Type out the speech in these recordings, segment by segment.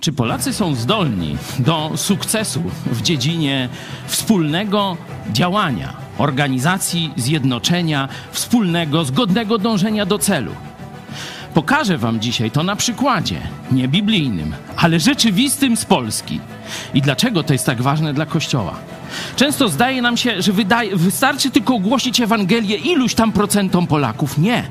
Czy Polacy są zdolni do sukcesu w dziedzinie wspólnego działania, organizacji, zjednoczenia, wspólnego, zgodnego dążenia do celu? Pokażę Wam dzisiaj to na przykładzie, nie biblijnym, ale rzeczywistym z Polski. I dlaczego to jest tak ważne dla Kościoła? Często zdaje nam się, że wydaje, wystarczy tylko ogłosić Ewangelię iluś tam procentom Polaków. Nie.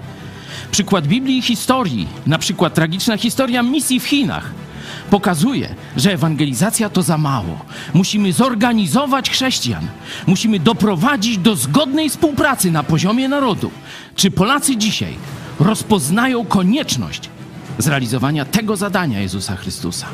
Przykład Biblii i historii, na przykład tragiczna historia misji w Chinach – pokazuje, że ewangelizacja to za mało. Musimy zorganizować chrześcijan, musimy doprowadzić do zgodnej współpracy na poziomie narodu. Czy Polacy dzisiaj rozpoznają konieczność zrealizowania tego zadania Jezusa Chrystusa?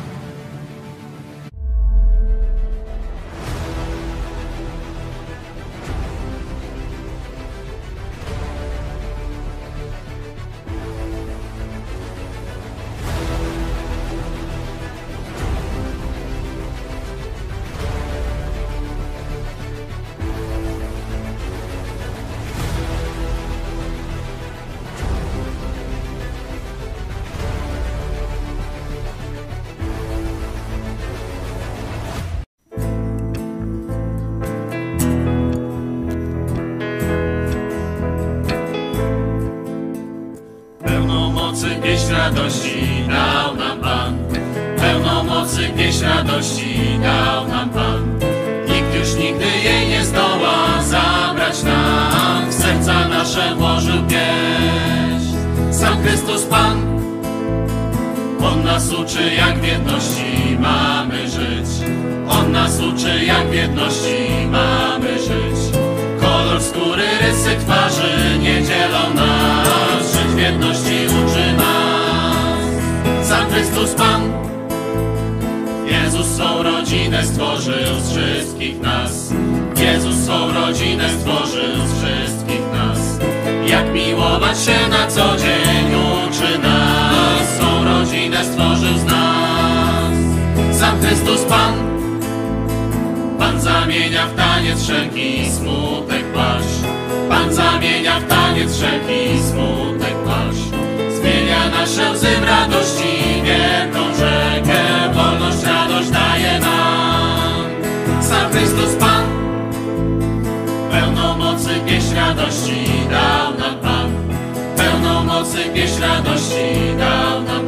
rano mocy, pieśń radości dał nam.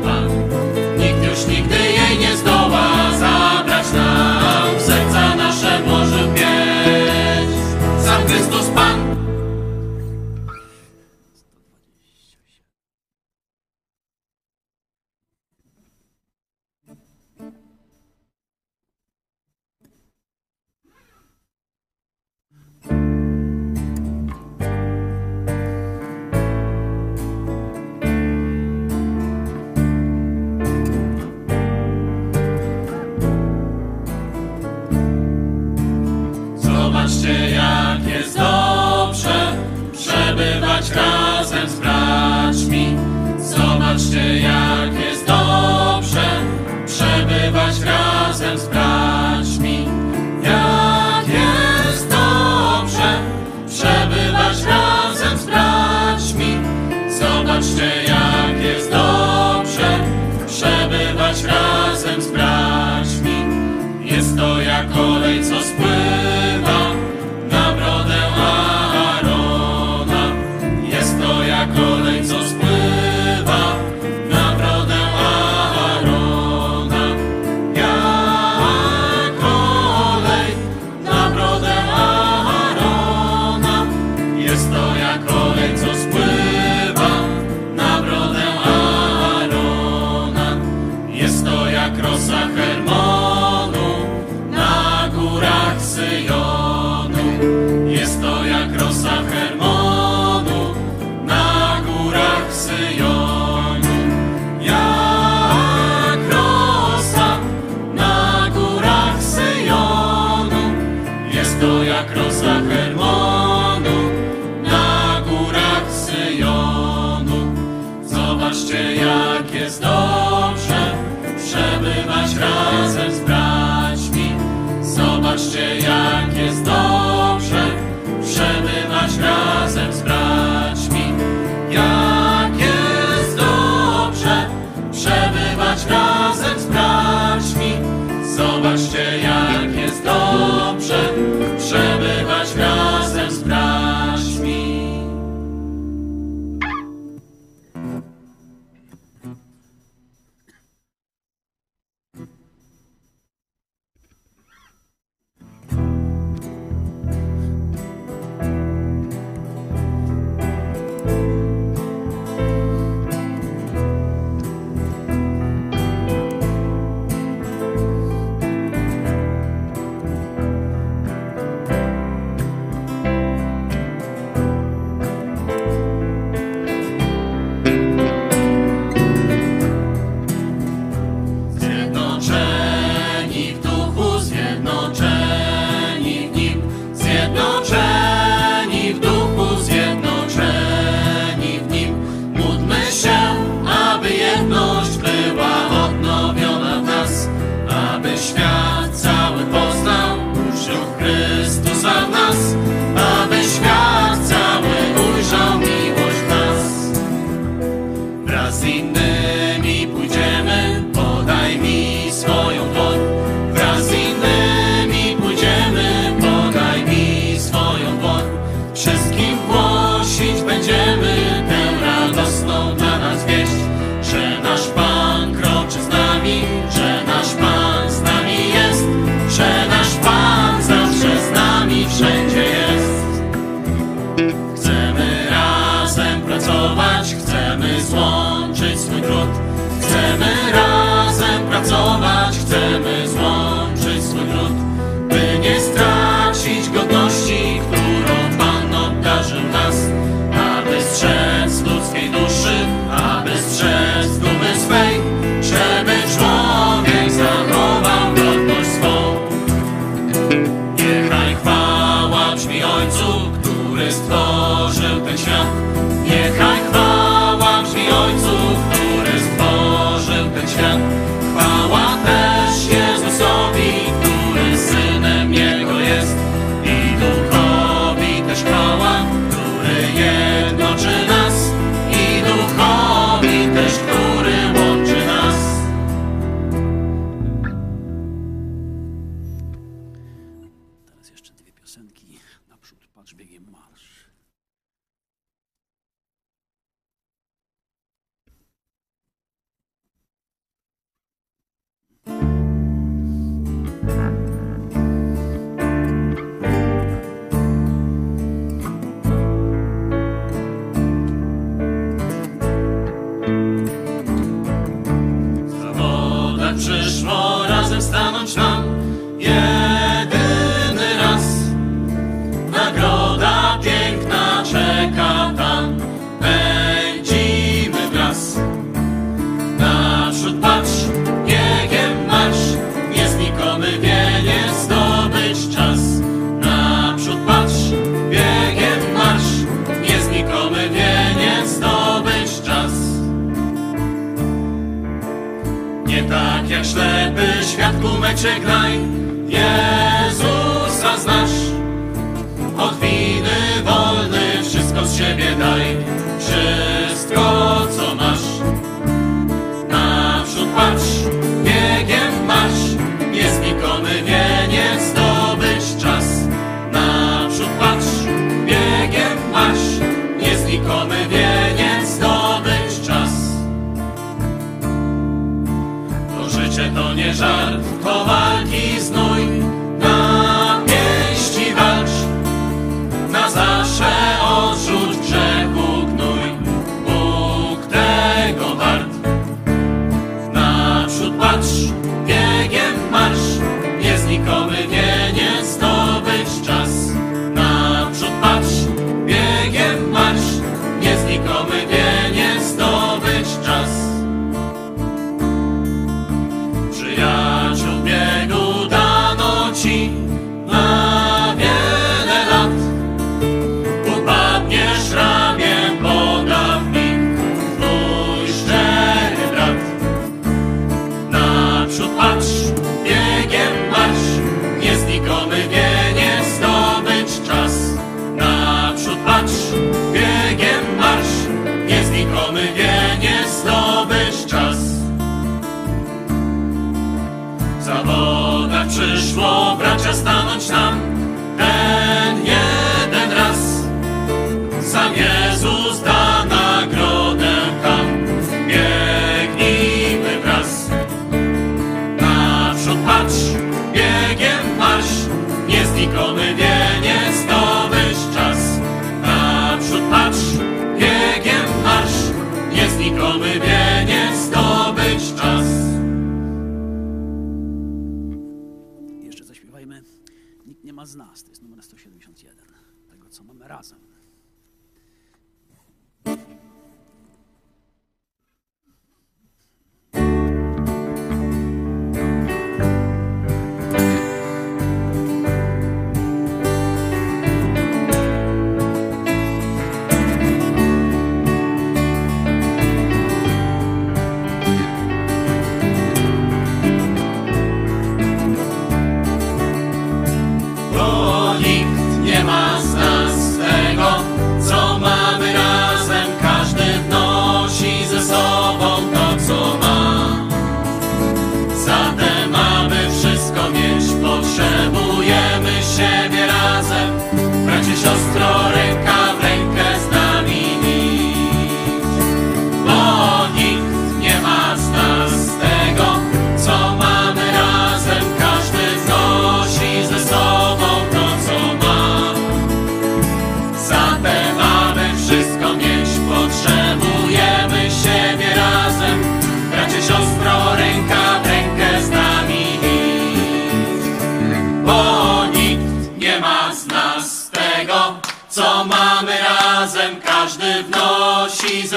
ślepy świat kumeczek daj, Jezusa znasz. Od winy wolny wszystko z siebie daj, Come on.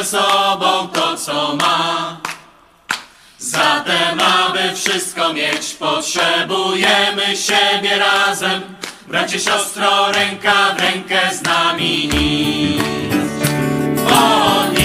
Sobą to, co ma. Zatem, aby wszystko mieć, potrzebujemy siebie razem. Bracie, siostro, ręka w rękę z nami iść. Bo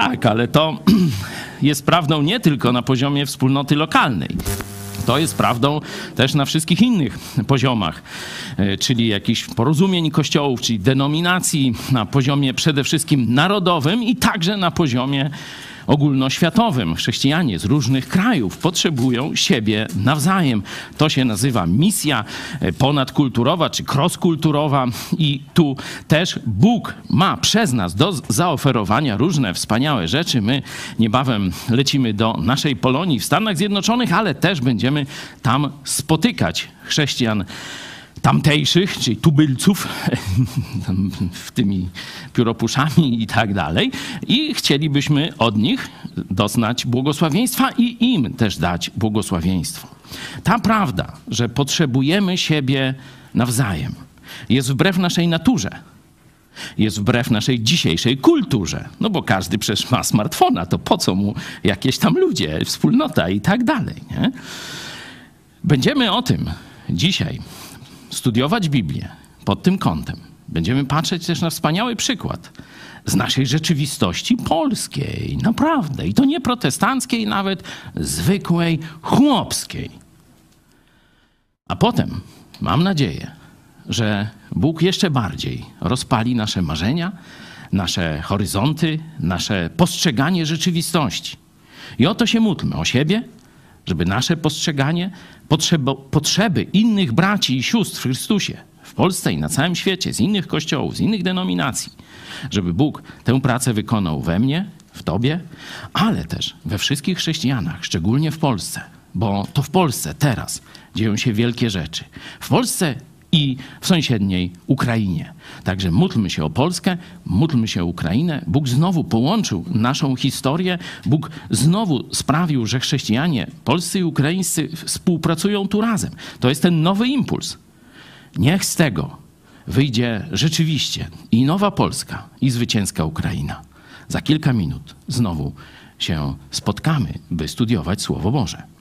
Tak, ale to jest prawdą nie tylko na poziomie wspólnoty lokalnej. To jest prawdą też na wszystkich innych poziomach, e, czyli jakichś porozumień kościołów, czyli denominacji, na poziomie przede wszystkim narodowym i także na poziomie ogólnoświatowym. Chrześcijanie z różnych krajów potrzebują siebie nawzajem. To się nazywa misja e, ponadkulturowa czy crosskulturowa i tu też Bóg ma przez nas do zaoferowania różne wspaniałe rzeczy. My niebawem lecimy do naszej Polonii w Stanach Zjednoczonych, ale też będziemy tam spotykać chrześcijan tamtejszych, czyli tubylców, w tymi pióropuszami i tak dalej. I chcielibyśmy od nich doznać błogosławieństwa i im też dać błogosławieństwo. Ta prawda, że potrzebujemy siebie nawzajem, jest wbrew naszej naturze. Jest wbrew naszej dzisiejszej kulturze. No bo każdy przecież ma smartfona, to po co mu jakieś tam ludzie, wspólnota i tak dalej. Nie? Będziemy o tym dzisiaj studiować Biblię pod tym kątem. Będziemy patrzeć też na wspaniały przykład z naszej rzeczywistości polskiej, naprawdę. I to nie protestanckiej, nawet zwykłej, chłopskiej. A potem mam nadzieję, że Bóg jeszcze bardziej rozpali nasze marzenia, nasze horyzonty, nasze postrzeganie rzeczywistości. I o to się módlmy, o siebie, żeby nasze postrzeganie potrzeby, potrzeby innych braci i sióstr w Chrystusie w Polsce i na całym świecie, z innych kościołów, z innych denominacji, żeby Bóg tę pracę wykonał we mnie, w Tobie, ale też we wszystkich chrześcijanach, szczególnie w Polsce, bo to w Polsce teraz dzieją się wielkie rzeczy. W Polsce i w sąsiedniej Ukrainie. Także módlmy się o Polskę, módlmy się o Ukrainę. Bóg znowu połączył naszą historię. Bóg znowu sprawił, że chrześcijanie polscy i ukraińscy współpracują tu razem. To jest ten nowy impuls. Niech z tego wyjdzie rzeczywiście i nowa Polska, i zwycięska Ukraina. Za kilka minut znowu się spotkamy, by studiować Słowo Boże.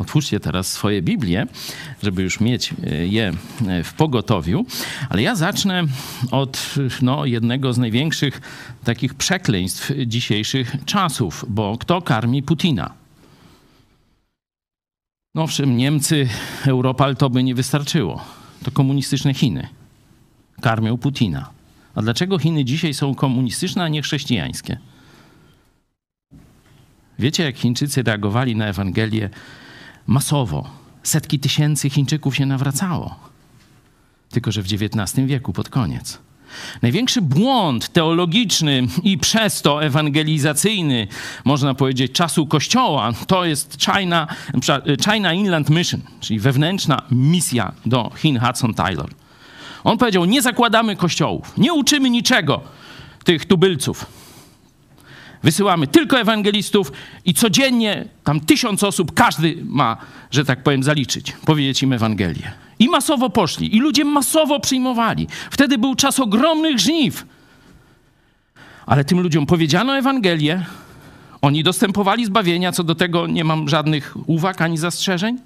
Otwórzcie teraz swoje Biblie, żeby już mieć e, je e, w pogotowiu. Ale ja zacznę od no, jednego z największych takich przekleństw dzisiejszych czasów, bo kto karmi Putina? No owszem, Niemcy, Europal to by nie wystarczyło. To komunistyczne Chiny karmią Putina. A dlaczego Chiny dzisiaj są komunistyczne, a nie chrześcijańskie? Wiecie, jak Chińczycy reagowali na Ewangelię masowo? Setki tysięcy Chińczyków się nawracało. Tylko, że w XIX wieku, pod koniec. Największy błąd teologiczny i przez to ewangelizacyjny, można powiedzieć, czasu Kościoła, to jest China, China Inland Mission, czyli wewnętrzna misja do Chin Hudson Taylor. On powiedział: Nie zakładamy kościołów, nie uczymy niczego tych tubylców. Wysyłamy tylko ewangelistów i codziennie tam tysiąc osób, każdy ma, że tak powiem, zaliczyć, powiedzieć im Ewangelię. I masowo poszli, i ludzie masowo przyjmowali. Wtedy był czas ogromnych żniw. Ale tym ludziom powiedziano Ewangelię, oni dostępowali zbawienia, co do tego nie mam żadnych uwag ani zastrzeżeń,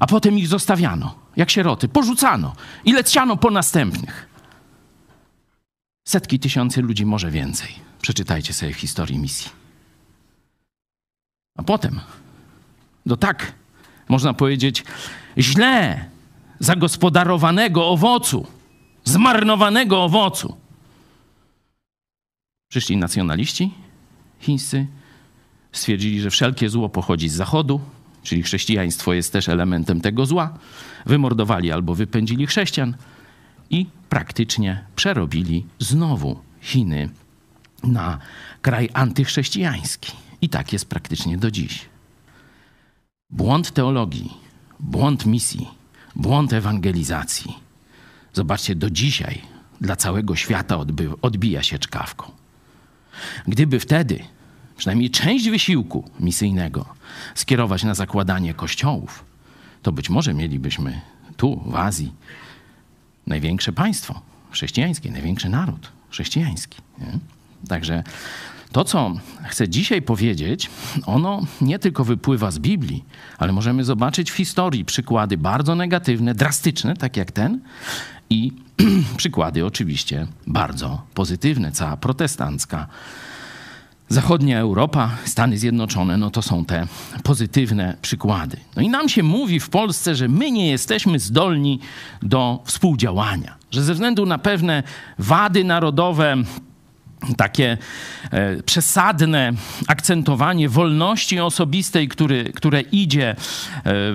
a potem ich zostawiano, jak sieroty, porzucano i leciano po następnych. Setki tysięcy ludzi, może więcej. Przeczytajcie sobie w historii misji. A potem do tak, można powiedzieć, źle zagospodarowanego owocu, zmarnowanego owocu. Przyszli nacjonaliści chińscy, stwierdzili, że wszelkie zło pochodzi z zachodu, czyli chrześcijaństwo jest też elementem tego zła. Wymordowali albo wypędzili chrześcijan i praktycznie przerobili znowu Chiny na kraj antychrześcijański. I tak jest praktycznie do dziś. Błąd teologii, błąd misji, błąd ewangelizacji. Zobaczcie, do dzisiaj dla całego świata odbija się czkawką. Gdyby wtedy przynajmniej część wysiłku misyjnego skierować na zakładanie kościołów, to być może mielibyśmy tu, w Azji, największe państwo chrześcijańskie, największy naród chrześcijański. Nie? Także to, co chcę dzisiaj powiedzieć, ono nie tylko wypływa z Biblii, ale możemy zobaczyć w historii przykłady bardzo negatywne, drastyczne, tak jak ten, i przykłady oczywiście bardzo pozytywne. Cała protestancka Zachodnia Europa, Stany Zjednoczone, no to są te pozytywne przykłady. No i nam się mówi w Polsce, że my nie jesteśmy zdolni do współdziałania, że ze względu na pewne wady narodowe, takie e, przesadne akcentowanie wolności osobistej, który, które idzie e,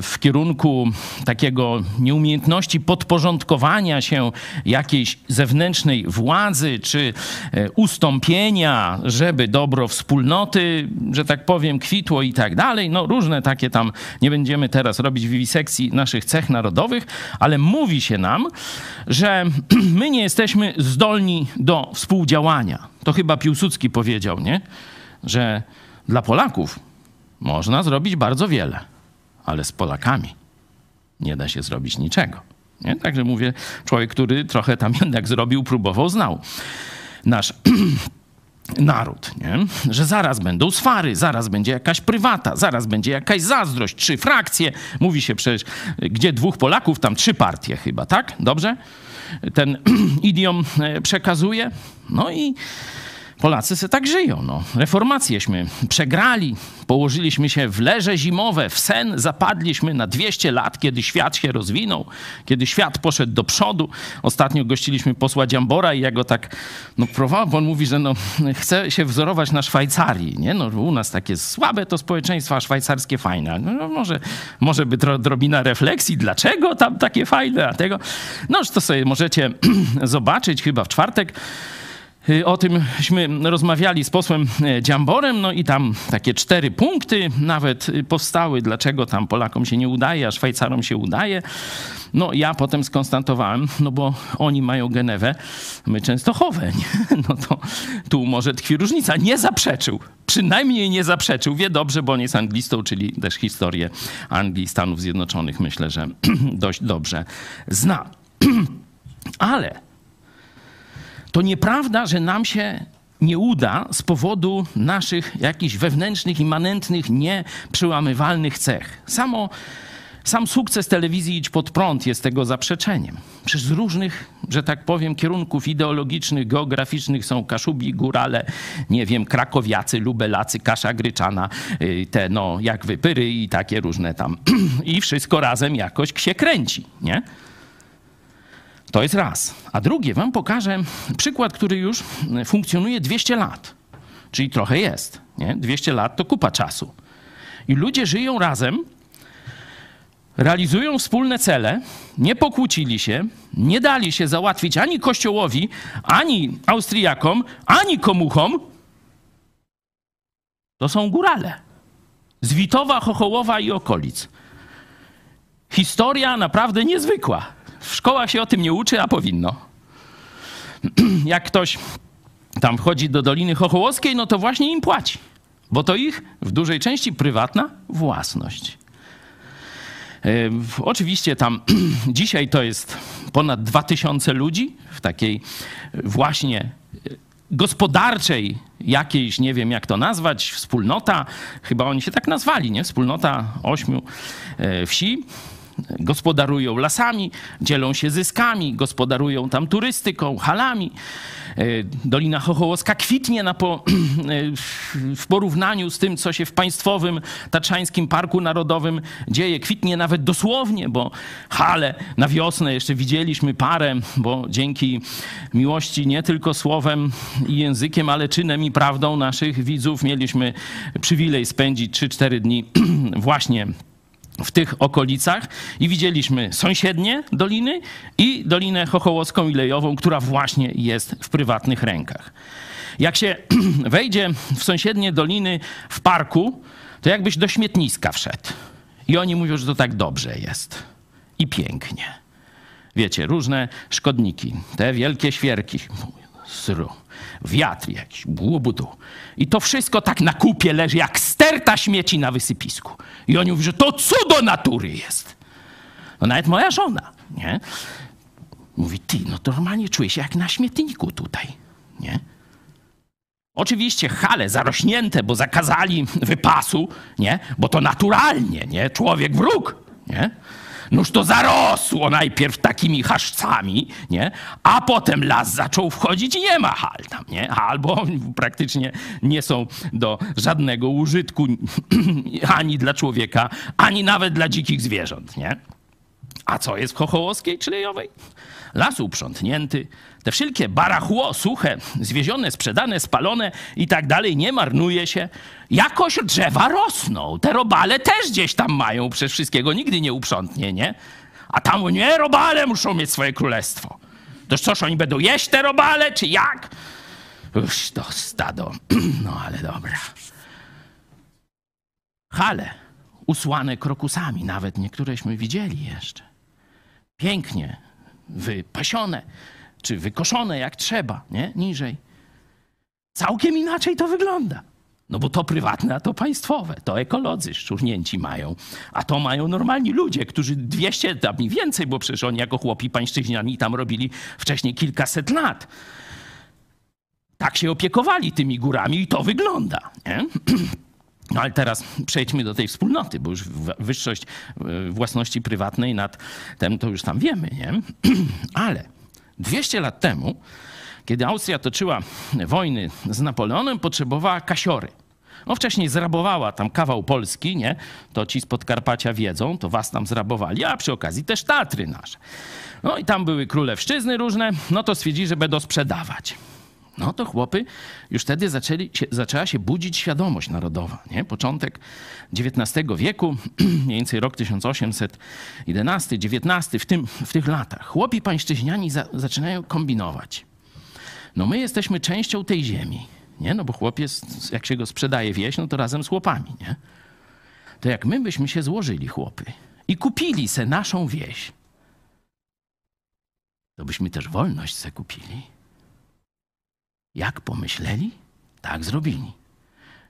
w kierunku takiego nieumiejętności podporządkowania się jakiejś zewnętrznej władzy, czy e, ustąpienia, żeby dobro wspólnoty, że tak powiem, kwitło i tak dalej. No różne takie tam, nie będziemy teraz robić wiwisekcji naszych cech narodowych, ale mówi się nam, że my nie jesteśmy zdolni do współdziałania. To chyba Piłsudski powiedział, nie? Że dla Polaków można zrobić bardzo wiele, ale z Polakami nie da się zrobić niczego. Nie? Także mówię, człowiek, który trochę tam jednak zrobił, próbował, znał nasz naród, nie? że zaraz będą swary, zaraz będzie jakaś prywata, zaraz będzie jakaś zazdrość, trzy frakcje. Mówi się przecież, gdzie dwóch Polaków, tam trzy partie chyba, tak? Dobrze? Ten idiom e, przekazuje. No i Polacy se tak żyją. No. Reformacjeśmy przegrali, położyliśmy się w leże zimowe, w sen zapadliśmy na 200 lat, kiedy świat się rozwinął, kiedy świat poszedł do przodu. Ostatnio gościliśmy posła Dziambora i ja go tak no, próbował, bo on mówi, że no, chce się wzorować na Szwajcarii. Nie? No, u nas takie słabe to społeczeństwo, a szwajcarskie fajne. No, może, może by drobina refleksji, dlaczego tam takie fajne, a tego... No, to sobie możecie zobaczyć chyba w czwartek o tymśmy rozmawiali z posłem e, Dziamborem, no i tam takie cztery punkty nawet y, powstały, dlaczego tam Polakom się nie udaje, a Szwajcarom się udaje. No ja potem skonstatowałem, no bo oni mają Genewę, my Częstochowę, nie? no to tu może tkwi różnica. Nie zaprzeczył, przynajmniej nie zaprzeczył. Wie dobrze, bo on jest anglistą, czyli też historię Anglii, Stanów Zjednoczonych myślę, że dość dobrze zna. Ale to nieprawda, że nam się nie uda z powodu naszych jakichś wewnętrznych, immanentnych, nieprzełamywalnych cech. Samo sam sukces telewizji Idź Pod Prąd jest tego zaprzeczeniem. Przecież z różnych, że tak powiem, kierunków ideologicznych, geograficznych są Kaszubi, Górale, nie wiem, Krakowiacy, Lubelacy, Kasza Gryczana, y, te no, jak wypyry i takie różne tam. I wszystko razem jakoś się kręci, nie? To jest raz. A drugie, wam pokażę przykład, który już funkcjonuje 200 lat. Czyli trochę jest, nie? 200 lat to kupa czasu. I ludzie żyją razem, realizują wspólne cele, nie pokłócili się, nie dali się załatwić ani Kościołowi, ani Austriakom, ani komuchom, to są górale. Z Witowa, Chochołowa i okolic. Historia naprawdę niezwykła. W szkołach się o tym nie uczy, a powinno. Jak ktoś tam wchodzi do Doliny Chochołowskiej, no to właśnie im płaci, bo to ich w dużej części prywatna własność. Oczywiście tam dzisiaj to jest ponad 2000 ludzi w takiej właśnie e, gospodarczej jakiejś, nie wiem jak to nazwać, wspólnota, chyba oni się tak nazwali, nie? Wspólnota ośmiu e, wsi gospodarują lasami, dzielą się zyskami, gospodarują tam turystyką, halami. E, Dolina Chochołowska kwitnie po, e, w porównaniu z tym, co się w państwowym Tatrzańskim Parku Narodowym dzieje. Kwitnie nawet dosłownie, bo hale na wiosnę jeszcze widzieliśmy parę, bo dzięki miłości nie tylko słowem i językiem, ale czynem i prawdą naszych widzów mieliśmy przywilej spędzić 3-4 dni właśnie w tych okolicach i widzieliśmy sąsiednie doliny i Dolinę Chochołowską i Lejową, która właśnie jest w prywatnych rękach. Jak się wejdzie w sąsiednie doliny w parku, to jakbyś do śmietniska wszedł. I oni mówią, że to tak dobrze jest. I pięknie. Wiecie, różne szkodniki, te wielkie świerki, sru, wiatr jakiś, błubudu. I to wszystko tak na kupie leży, jak sterta śmieci na wysypisku. I oni mówią, że to cudo natury jest. No nawet moja żona, nie? Mówi, ty, no to normalnie czuję się jak na śmietniku tutaj, nie? Oczywiście hale zarośnięte, bo zakazali wypasu, nie? Bo to naturalnie, nie? Człowiek wróg, nie? Noż to zarosło najpierw takimi chaszcami, nie? A potem las zaczął wchodzić i nie ma hal tam, nie? Albo praktycznie nie są do żadnego użytku ani dla człowieka, ani nawet dla dzikich zwierząt, nie? A co jest w Chochołowskiej czy Lejowej? Las uprzątnięty, te wszelkie barachło suche, zwiezione, sprzedane, spalone i tak dalej, nie marnuje się. Jakoś drzewa rosną. Te robale też gdzieś tam mają, przez wszystkiego nigdy nie uprzątnie, nie? A tam nie, robale muszą mieć swoje królestwo. Toż coś, oni będą jeść te robale, czy jak? Już to stado. No ale dobra. Hale usłane krokusami, nawet niektóreśmy widzieli jeszcze. Pięknie wypasione, czy wykoszone jak trzeba, nie? Niżej. Całkiem inaczej to wygląda. No bo to prywatne, a to państwowe. To ekolodzy szczurnięci mają. A to mają normalni ludzie, którzy 200, tam i więcej, bo przecież oni jako chłopi pańszczyźniani tam robili wcześniej kilkaset lat. Tak się opiekowali tymi górami i to wygląda. Nie? No ale teraz przejdźmy do tej wspólnoty, bo już wyższość e, własności prywatnej nad tym to już tam wiemy, nie? Ale 200 lat temu, kiedy Austria toczyła wojny z Napoleonem, potrzebowała kasiory. No wcześniej zrabowała tam kawał Polski, nie? To ci z Podkarpacia wiedzą, to was tam zrabowali, a przy okazji też Tatry nasze. No i tam były królewszczyzny różne, no to stwierdzili, że będą sprzedawać. No to chłopy, już wtedy zaczęli się, zaczęła się budzić świadomość narodowa. Nie? Początek XIX wieku, mniej więcej rok 1811, XIX, w, tym, w tych latach. Chłopi pańszczyźniani za, zaczynają kombinować. No my jesteśmy częścią tej ziemi, nie? No bo chłopiec, jak się go sprzedaje wieś, no to razem z chłopami, nie? To jak my byśmy się złożyli, chłopy, i kupili se naszą wieś, to byśmy też wolność se kupili. Jak pomyśleli, tak zrobili.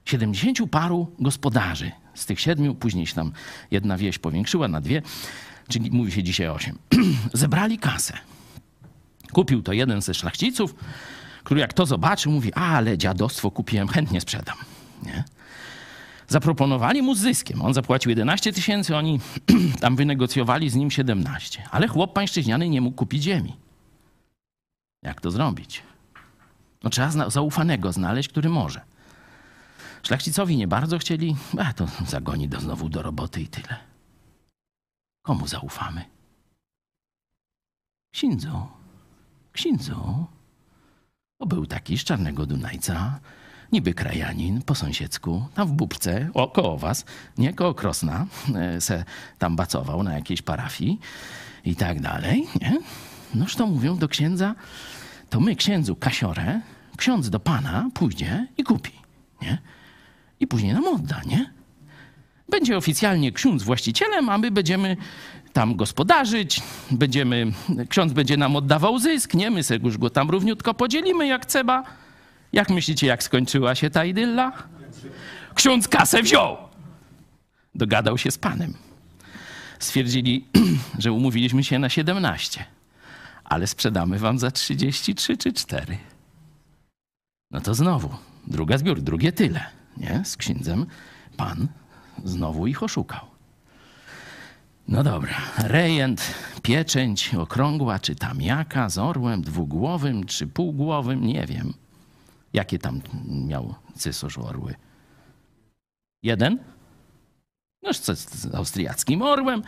Siedemdziesięciu paru gospodarzy, z tych siedmiu, później się tam jedna wieś powiększyła na dwie, czyli mówi się dzisiaj osiem, zebrali kasę. Kupił to jeden ze szlachciców, który jak to zobaczył, mówi, ale dziadostwo kupiłem, chętnie sprzedam. Nie? Zaproponowali mu z zyskiem. On zapłacił 11 tysięcy, oni tam wynegocjowali z nim 17. Ale chłop pańszczyźniany nie mógł kupić ziemi. Jak to zrobić? No trzeba zaufanego znaleźć, który może. Szlachcicowi nie bardzo chcieli, a to zagoni do znowu do roboty i tyle. Komu zaufamy? Księdzu. Księdzu. To był taki z Czarnego Dunajca, niby krajanin, po sąsiedzku, tam w Bubce, o, was, nie koło Krosna, e, se tam bacował na jakiejś parafii i tak dalej, nie? Noż to mówią do księdza, to my księdzu kasiorę, ksiądz do pana pójdzie i kupi, nie? I później nam odda, nie? Będzie oficjalnie ksiądz właścicielem, a my będziemy tam gospodarzyć, będziemy, ksiądz będzie nam oddawał zysk, nie? My sobie już go tam równiutko podzielimy jak trzeba. Jak myślicie, jak skończyła się ta idylla? Ksiądz kasę wziął. Dogadał się z panem. Stwierdzili, że umówiliśmy się na 17, ale sprzedamy wam za 33 czy 4. No to znowu, druga zbiór, drugie tyle, nie? Z księdzem pan znowu ich oszukał. No dobra, rejent, pieczęć okrągła, czy tam jaka, z orłem dwugłowym, czy półgłowym, nie wiem. Jakie tam miał cysarz orły? Jeden? No z austriackim orłem.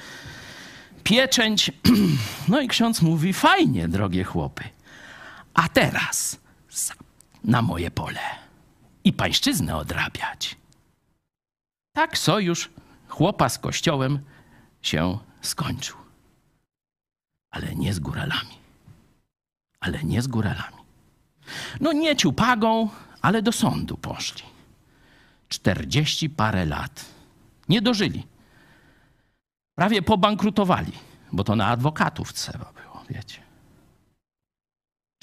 Pieczęć. No i ksiądz mówi, fajnie, drogie chłopy. A teraz na moje pole i pańszczyznę odrabiać. Tak sojusz chłopa z kościołem się skończył. Ale nie z góralami. Ale nie z góralami. No nie ciupagą, ale do sądu poszli. Czterdzieści parę lat. Nie dożyli. Prawie pobankrutowali, bo to na adwokatów trzeba było, wiecie.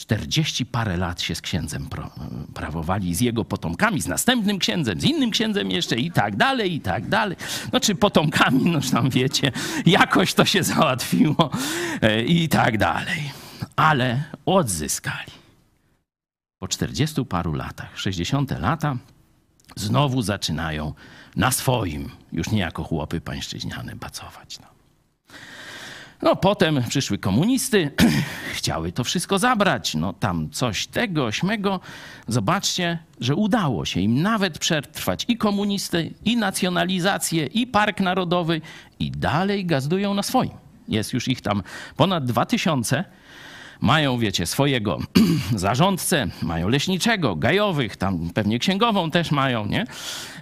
Czterdzieści parę lat się z księdzem prawowali, z jego potomkami, z następnym księdzem, z innym księdzem jeszcze i tak dalej, i tak dalej. No czy potomkami, no tam wiecie, jakoś to się załatwiło e, i tak dalej. Ale odzyskali. Po czterdziestu paru latach, sześćdziesiąte lata, znowu zaczynają na swoim, już nie jako chłopy pańszczyźniane, bacować. No. No potem przyszły komunisty, chciały to wszystko zabrać, no tam coś tego, śmego. Zobaczcie, że udało się im nawet przetrwać i komunisty, i nacjonalizację, i Park Narodowy i dalej gazdują na swoim. Jest już ich tam ponad dwa tysiące mają, wiecie, swojego zarządcę, mają leśniczego, gajowych, tam pewnie księgową też mają, nie?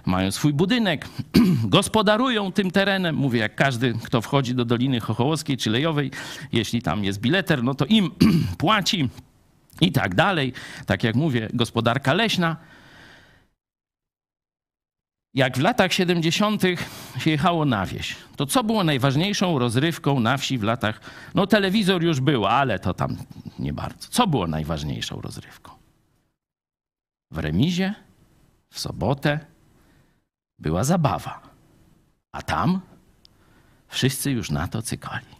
Mają swój budynek, gospodarują tym terenem. Mówię, jak każdy, kto wchodzi do Doliny Chochołowskiej czy Lejowej, jeśli tam jest bileter, no to im płaci i tak dalej. Tak jak mówię, gospodarka leśna. Jak w latach 70. się jechało na wieś, to co było najważniejszą rozrywką na wsi w latach? No, telewizor już był, ale to tam nie bardzo. Co było najważniejszą rozrywką? W remizie, w sobotę była zabawa, a tam wszyscy już na to cykali.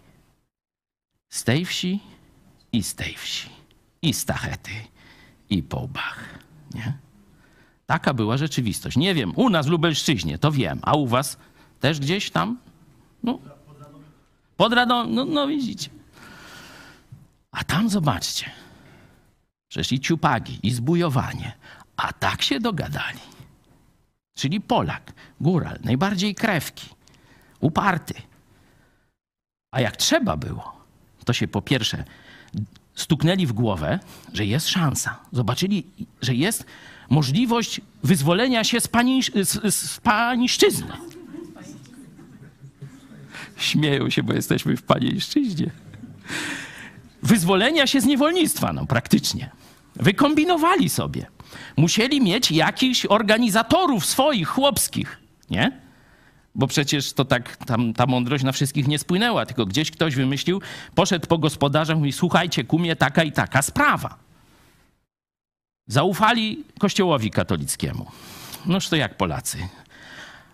Z tej wsi i z tej wsi, i stachety, i po łbach, nie? Taka była rzeczywistość. Nie wiem, u nas w Lubelszczyźnie to wiem, a u was też gdzieś tam? No, pod Radomiem, no, no widzicie. A tam zobaczcie, przecież i ciupagi, i zbujowanie, a tak się dogadali. Czyli Polak, góral, najbardziej krewki, uparty. A jak trzeba było, to się po pierwsze stuknęli w głowę, że jest szansa. Zobaczyli, że jest możliwość wyzwolenia się z, pani, z, z paniszczyzny. Śmieją się, bo jesteśmy w panieńszczyźnie. Wyzwolenia się z niewolnictwa, no praktycznie. Wykombinowali sobie. Musieli mieć jakichś organizatorów swoich, chłopskich, nie? Bo przecież to tak, tam, ta mądrość na wszystkich nie spłynęła, tylko gdzieś ktoś wymyślił, poszedł po gospodarzach i mówi, słuchajcie, kumie, taka i taka sprawa. Zaufali kościołowi katolickiemu. Noż to jak Polacy.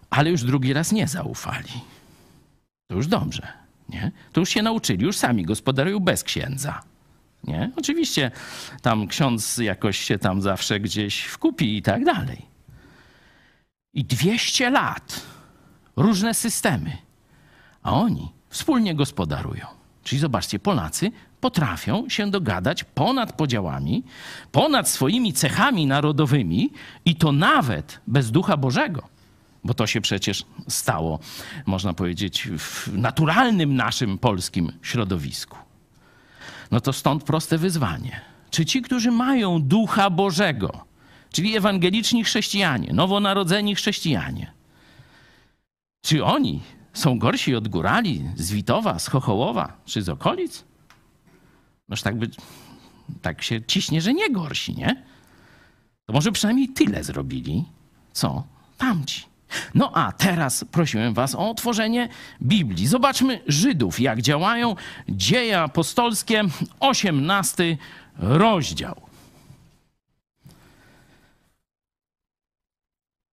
Ale już drugi raz nie zaufali. To już dobrze, nie? To już się nauczyli, już sami gospodarują bez księdza, Nie? Oczywiście tam ksiądz jakoś się tam zawsze gdzieś wkupi i tak dalej. I 200 lat, różne systemy, a oni wspólnie gospodarują. Czyli zobaczcie, Polacy potrafią się dogadać ponad podziałami, ponad swoimi cechami narodowymi i to nawet bez ducha Bożego. Bo to się przecież stało, można powiedzieć, w naturalnym naszym polskim środowisku. No to stąd proste wyzwanie. Czy ci, którzy mają ducha Bożego, czyli ewangeliczni chrześcijanie, nowonarodzeni chrześcijanie, czy oni są gorsi od górali z Witowa, z Chochołowa czy z okolic? Noż tak, by, tak się ciśnie, że nie gorsi, nie? To może przynajmniej tyle zrobili, co tamci. No a teraz prosiłem was o otworzenie Biblii. Zobaczmy Żydów, jak działają. Dzieje apostolskie, 18 rozdział.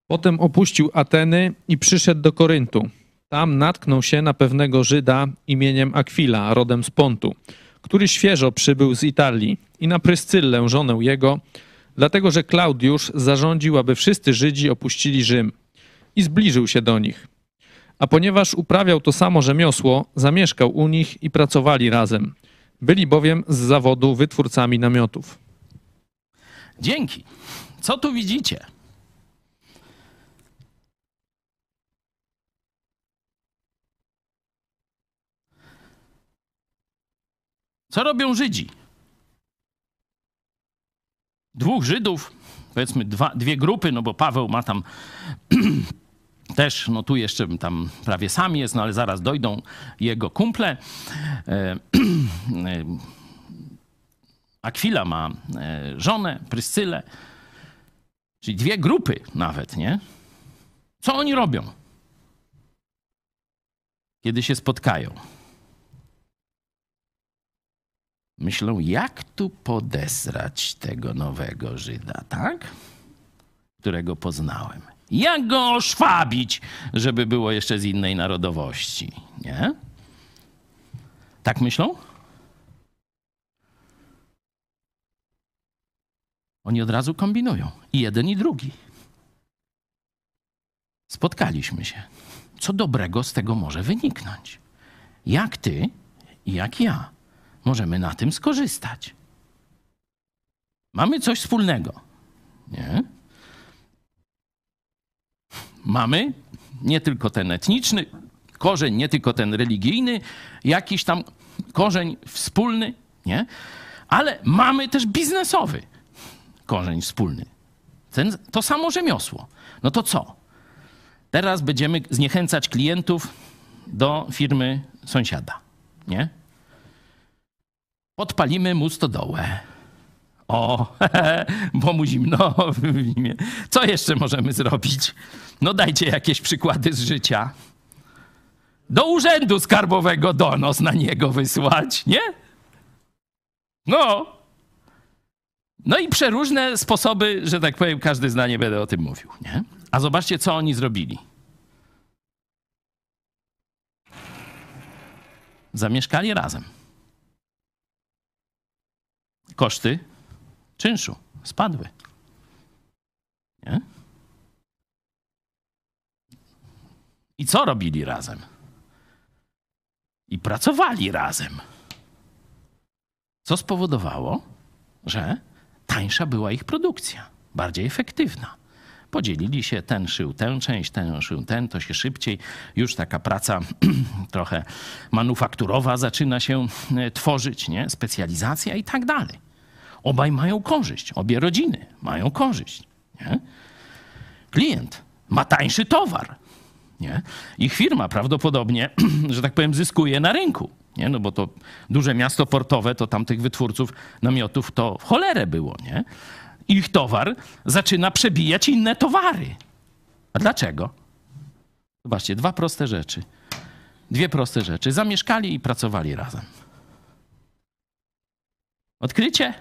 Potem opuścił Ateny i przyszedł do Koryntu. Tam natknął się na pewnego Żyda imieniem Akwila, rodem z Pontu, który świeżo przybył z Italii i na Pryscyllę, żonę jego, dlatego że Klaudiusz zarządził, aby wszyscy Żydzi opuścili Rzym i zbliżył się do nich. A ponieważ uprawiał to samo rzemiosło, zamieszkał u nich i pracowali razem. Byli bowiem z zawodu wytwórcami namiotów. Dzięki. Co tu widzicie? Co robią Żydzi? Dwóch Żydów, powiedzmy dwa, dwie grupy, no bo Paweł ma tam też, no tu jeszcze tam prawie sam jest, no ale zaraz dojdą jego kumple. E, Akwila ma e, żonę, Pryscylę, czyli dwie grupy nawet, nie? Co oni robią, kiedy się spotkają? Myślą, jak tu podesrać tego nowego Żyda, tak? Którego poznałem. Jak go oszwabić, żeby było jeszcze z innej narodowości, nie? Tak myślą? Oni od razu kombinują. I jeden, i drugi. Spotkaliśmy się. Co dobrego z tego może wyniknąć? Jak ty jak ja możemy na tym skorzystać? Mamy coś wspólnego. Nie? Mamy nie tylko ten etniczny korzeń, nie tylko ten religijny, jakiś tam korzeń wspólny, nie? Ale mamy też biznesowy korzeń wspólny. Ten, to samo rzemiosło. No to co? Teraz będziemy zniechęcać klientów do firmy sąsiada, nie? Podpalimy mu stodołę. O, bo mu zimno. Co jeszcze możemy zrobić? No dajcie jakieś przykłady z życia. Do urzędu skarbowego donos na niego wysłać, nie? No, no i przeróżne sposoby, że tak powiem, każdy zna, nie będę o tym mówił. Nie? A zobaczcie, co oni zrobili. Zamieszkali razem. Koszty czynszu spadły. Nie? I co robili razem? I pracowali razem. Co spowodowało, że tańsza była ich produkcja, bardziej efektywna. Podzielili się, ten szył tę część, ten szył ten, to się szybciej. Już taka praca trochę manufakturowa zaczyna się e, tworzyć, nie? specjalizacja i tak dalej. Obaj mają korzyść, obie rodziny mają korzyść. Nie? Klient ma tańszy towar. Nie? Ich firma prawdopodobnie, że tak powiem, zyskuje na rynku. Nie? No bo to duże miasto portowe, to tam tych wytwórców namiotów to w cholerę było. Nie? Ich towar zaczyna przebijać inne towary. A dlaczego? Zobaczcie, dwa proste rzeczy. Dwie proste rzeczy. Zamieszkali i pracowali razem. Odkrycie?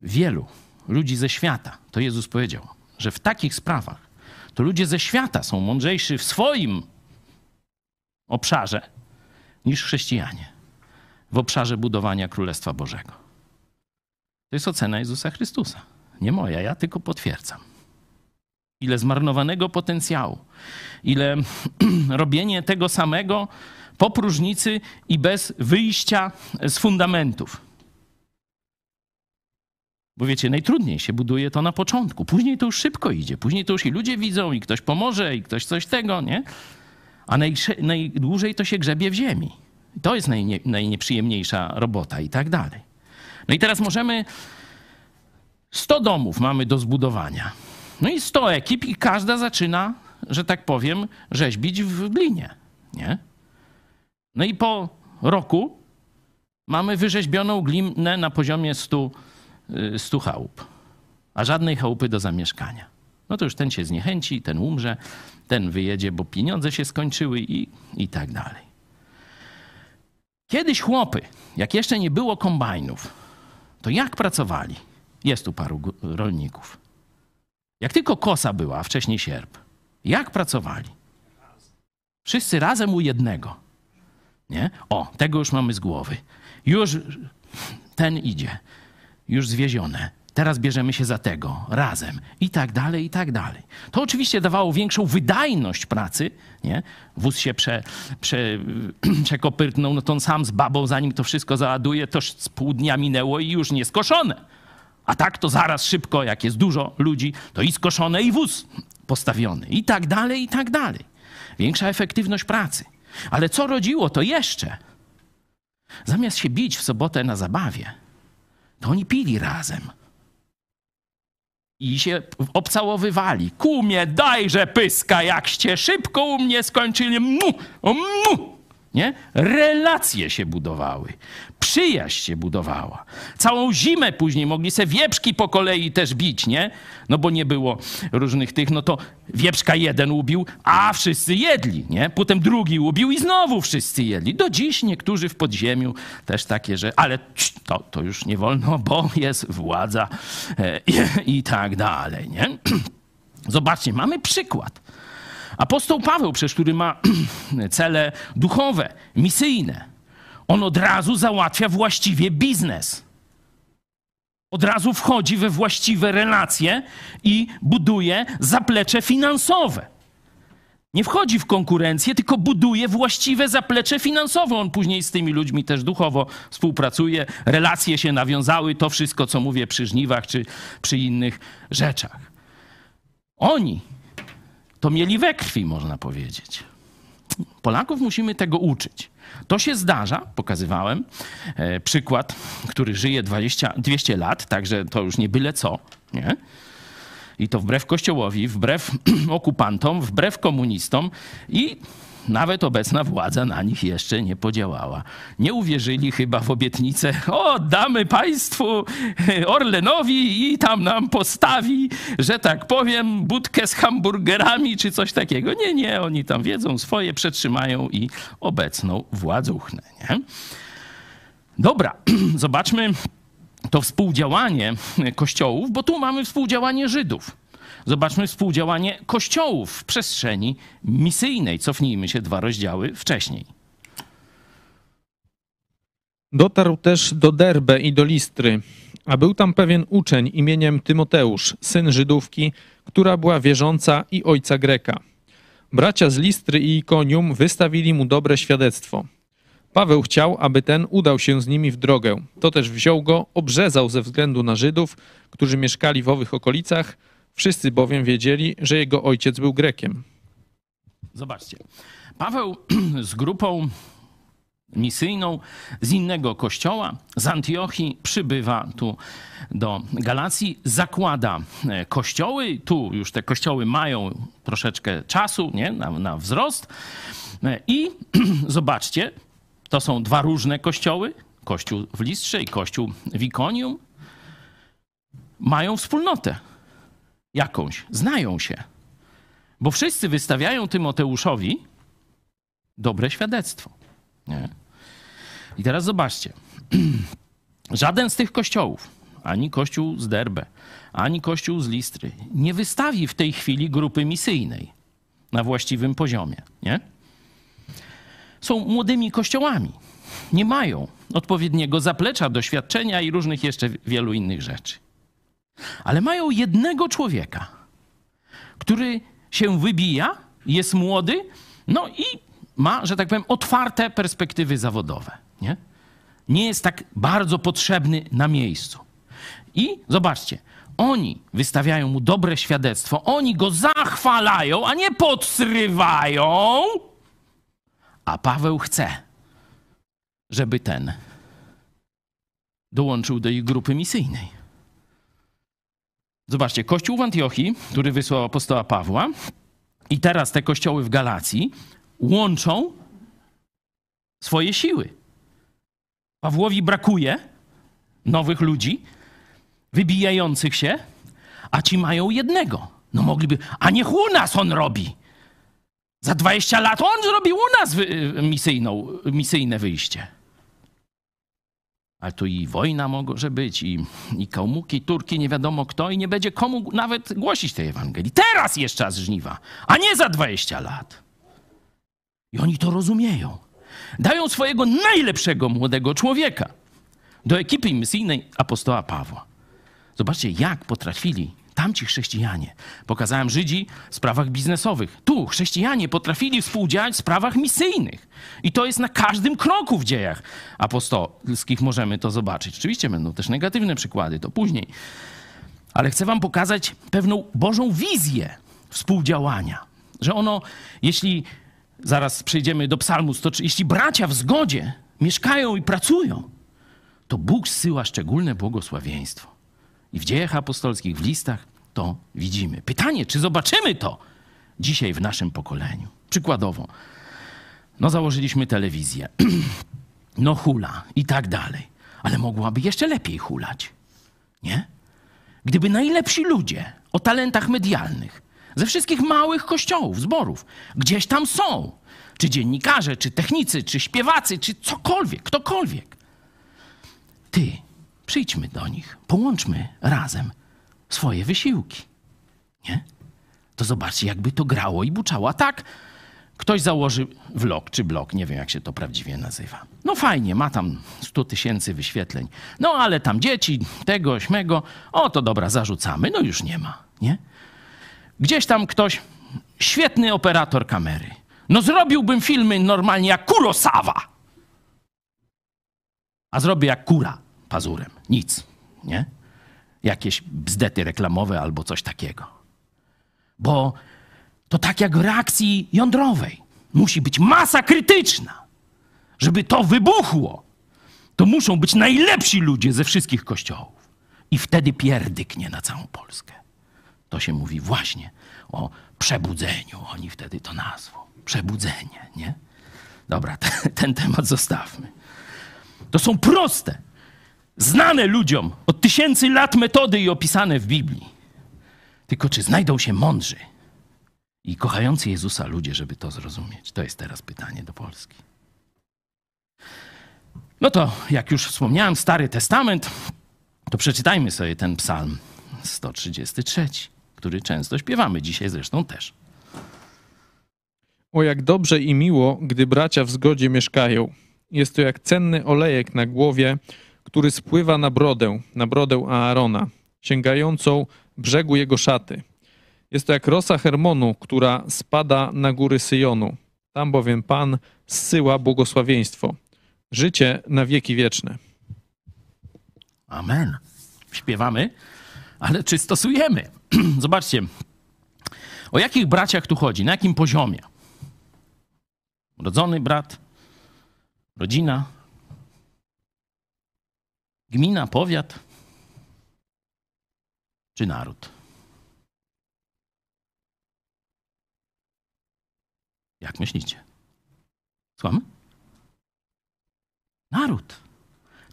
Wielu ludzi ze świata, to Jezus powiedział, że w takich sprawach to ludzie ze świata są mądrzejsi w swoim obszarze niż chrześcijanie. w obszarze budowania Królestwa Bożego. To jest ocena Jezusa Chrystusa. Nie moja, ja tylko potwierdzam. Ile zmarnowanego potencjału, ile robienie tego samego po próżnicy i bez wyjścia z fundamentów. Bo wiecie, najtrudniej się buduje to na początku. Później to już szybko idzie. Później to już i ludzie widzą, i ktoś pomoże, i ktoś coś tego, nie? A najdłużej to się grzebie w ziemi. To jest najnie- najnieprzyjemniejsza robota i tak dalej. No i teraz możemy 100 domów mamy do zbudowania. No i 100 ekip i każda zaczyna, że tak powiem, rzeźbić w glinie, nie? No i po roku mamy wyrzeźbioną glinę na poziomie 100, y, 100 chałup, a żadnej chałupy do zamieszkania. No to już ten się zniechęci, ten umrze, ten wyjedzie, bo pieniądze się skończyły i, i tak dalej. Kiedyś chłopy, jak jeszcze nie było kombajnów, to jak pracowali? Jest tu paru rolników. Jak tylko kosa była, a wcześniej sierp, jak pracowali? Wszyscy razem u jednego. Nie? O, tego już mamy z głowy. Już ten idzie, już zwiezione. Teraz bierzemy się za tego razem i tak dalej, i tak dalej. To oczywiście dawało większą wydajność pracy. Nie? Wóz się prze, prze, przekopyrtnął, no to on sam z babą, zanim to wszystko załaduje, to z pół dnia minęło i już nie skoszone. A tak to zaraz szybko, jak jest dużo ludzi, to i skoszone, i wóz postawiony, i tak dalej, i tak dalej. Większa efektywność pracy. Ale co rodziło to jeszcze? Zamiast się bić w sobotę na zabawie, to oni pili razem. I się obcałowywali. Kumie, dajże pyska, jakście szybko u mnie skończyli. Mu, mu. Nie? Relacje się budowały. Przyjaźń się budowała. Całą zimę później mogli se wieprzki po kolei też bić, nie? No bo nie było różnych tych, no to wieprzka jeden ubił, a wszyscy jedli, nie? Potem drugi ubił i znowu wszyscy jedli. Do dziś niektórzy w podziemiu też takie, że ale to, to już nie wolno, bo jest władza e, i, i tak dalej, nie? Zobaczcie, mamy przykład. Apostoł Paweł, przecież, który ma cele duchowe, misyjne, on od razu załatwia właściwie biznes. Od razu wchodzi we właściwe relacje i buduje zaplecze finansowe. Nie wchodzi w konkurencję, tylko buduje właściwe zaplecze finansowe. On później z tymi ludźmi też duchowo współpracuje, relacje się nawiązały, to wszystko, co mówię przy żniwach czy przy innych rzeczach. Oni to mieli we krwi, można powiedzieć. Polaków musimy tego uczyć. To się zdarza, pokazywałem e, przykład, który żyje 20, 200 lat, także to już nie byle co, nie? I to wbrew Kościołowi, wbrew okupantom, wbrew komunistom i nawet obecna władza na nich jeszcze nie podziałała. Nie uwierzyli chyba w obietnicę, o, damy państwu Orlenowi i tam nam postawi, że tak powiem, budkę z hamburgerami czy coś takiego. Nie, nie, oni tam wiedzą swoje, przetrzymają i obecną władzuchnę, nie? Dobra, zobaczmy to współdziałanie kościołów, bo tu mamy współdziałanie Żydów. Zobaczmy współdziałanie kościołów w przestrzeni misyjnej. Cofnijmy się dwa rozdziały wcześniej. Dotarł też do Derbe i do Listry, a był tam pewien uczeń imieniem Tymoteusz, syn Żydówki, która była wierząca i ojca Greka. Bracia z Listry i Ikonium wystawili mu dobre świadectwo. Paweł chciał, aby ten udał się z nimi w drogę. To też wziął go, obrzezał ze względu na Żydów, którzy mieszkali w owych okolicach. Wszyscy bowiem wiedzieli, że jego ojciec był Grekiem. Zobaczcie. Paweł z grupą misyjną z innego kościoła, z Antiochii, przybywa tu do Galacji, zakłada e, kościoły. Tu już te kościoły mają troszeczkę czasu nie? Na, na wzrost. E, I zobaczcie, to są dwa różne kościoły. Kościół w Listrze i kościół w Ikonium. Mają wspólnotę jakąś, znają się. Bo wszyscy wystawiają Tymoteuszowi dobre świadectwo. Nie? I teraz zobaczcie. Żaden z tych kościołów, ani kościół z Derbe, ani kościół z Listry, nie wystawi w tej chwili grupy misyjnej na właściwym poziomie. Nie? Są młodymi kościołami. Nie mają odpowiedniego zaplecza, doświadczenia i różnych jeszcze wielu innych rzeczy. Ale mają jednego człowieka, który się wybija, jest młody, no i ma, że tak powiem, otwarte perspektywy zawodowe. Nie, nie jest tak bardzo potrzebny na miejscu. I zobaczcie, oni wystawiają mu dobre świadectwo, oni go zachwalają, a nie podsrywają. A Paweł chce, żeby ten dołączył do ich grupy misyjnej. Zobaczcie, kościół w Antiochii, który wysłał apostoła Pawła, i teraz te kościoły w Galacji łączą swoje siły. Pawłowi brakuje nowych ludzi, wybijających się, a ci mają jednego. No mogliby, a niech u nas on robi. Za 20 lat on zrobi u nas misyjną, misyjne wyjście. Ale tu i wojna może być, i, i kałmuki, Turki, nie wiadomo kto, i nie będzie komu nawet głosić tej Ewangelii. Teraz jest czas żniwa, a nie za 20 lat. I oni to rozumieją. Dają swojego najlepszego młodego człowieka do ekipy misyjnej apostoła Pawła. Zobaczcie, jak potrafili tamci chrześcijanie. Pokazałem Żydzi w sprawach biznesowych. Tu chrześcijanie potrafili współdziałać w sprawach misyjnych. I to jest na każdym kroku w dziejach apostolskich możemy to zobaczyć. Oczywiście będą też negatywne przykłady, to później. Ale chcę wam pokazać pewną Bożą wizję współdziałania. Że ono, jeśli zaraz przejdziemy do psalmu 103, jeśli bracia w zgodzie mieszkają i pracują, to Bóg zsyła szczególne błogosławieństwo. I w dziejach apostolskich, w listach to widzimy. Pytanie, czy zobaczymy to dzisiaj w naszym pokoleniu? Przykładowo, no założyliśmy telewizję, no hula i tak dalej, ale mogłaby jeszcze lepiej hulać, nie? Gdyby najlepsi ludzie o talentach medialnych ze wszystkich małych kościołów, zborów, gdzieś tam są, czy dziennikarze, czy technicy, czy śpiewacy, czy cokolwiek, ktokolwiek. Ty, Przyjdźmy do nich, połączmy razem swoje wysiłki. Nie? To zobaczcie, jakby to grało i buczało. A tak, ktoś założy vlog czy blog, nie wiem jak się to prawdziwie nazywa. No fajnie, ma tam 100 tysięcy wyświetleń. No ale tam dzieci, tego, śmego, o to dobra, zarzucamy. No już nie ma, nie? Gdzieś tam ktoś, świetny operator kamery. No zrobiłbym filmy normalnie jak Kurosawa. A zrobię jak kura pazurem. Nic, nie? Jakieś bzdety reklamowe albo coś takiego. Bo to tak jak w reakcji jądrowej. Musi być masa krytyczna. Żeby to wybuchło, to muszą być najlepsi ludzie ze wszystkich kościołów. I wtedy pierdyknie na całą Polskę. To się mówi właśnie o przebudzeniu. Oni wtedy to nazwą. Przebudzenie, nie? Dobra, ten, ten temat zostawmy. To są proste, znane ludziom od tysięcy lat metody i opisane w Biblii. Tylko czy znajdą się mądrzy i kochający Jezusa ludzie, żeby to zrozumieć? To jest teraz pytanie do Polski. No to, jak już wspomniałem, Stary Testament, to przeczytajmy sobie ten psalm 133, który często śpiewamy, dzisiaj zresztą też. O jak dobrze i miło, gdy bracia w zgodzie mieszkają. Jest to jak cenny olejek na głowie, który spływa na brodę, na brodę Aarona, sięgającą brzegu jego szaty. Jest to jak rosa Hermonu, która spada na góry Syjonu. Tam bowiem Pan zsyła błogosławieństwo. Życie na wieki wieczne. Amen. Śpiewamy, ale czy stosujemy? Zobaczcie, o jakich braciach tu chodzi, na jakim poziomie? Rodzony brat, rodzina, Gmina, powiat czy naród? Jak myślicie? Słuchamy? Naród.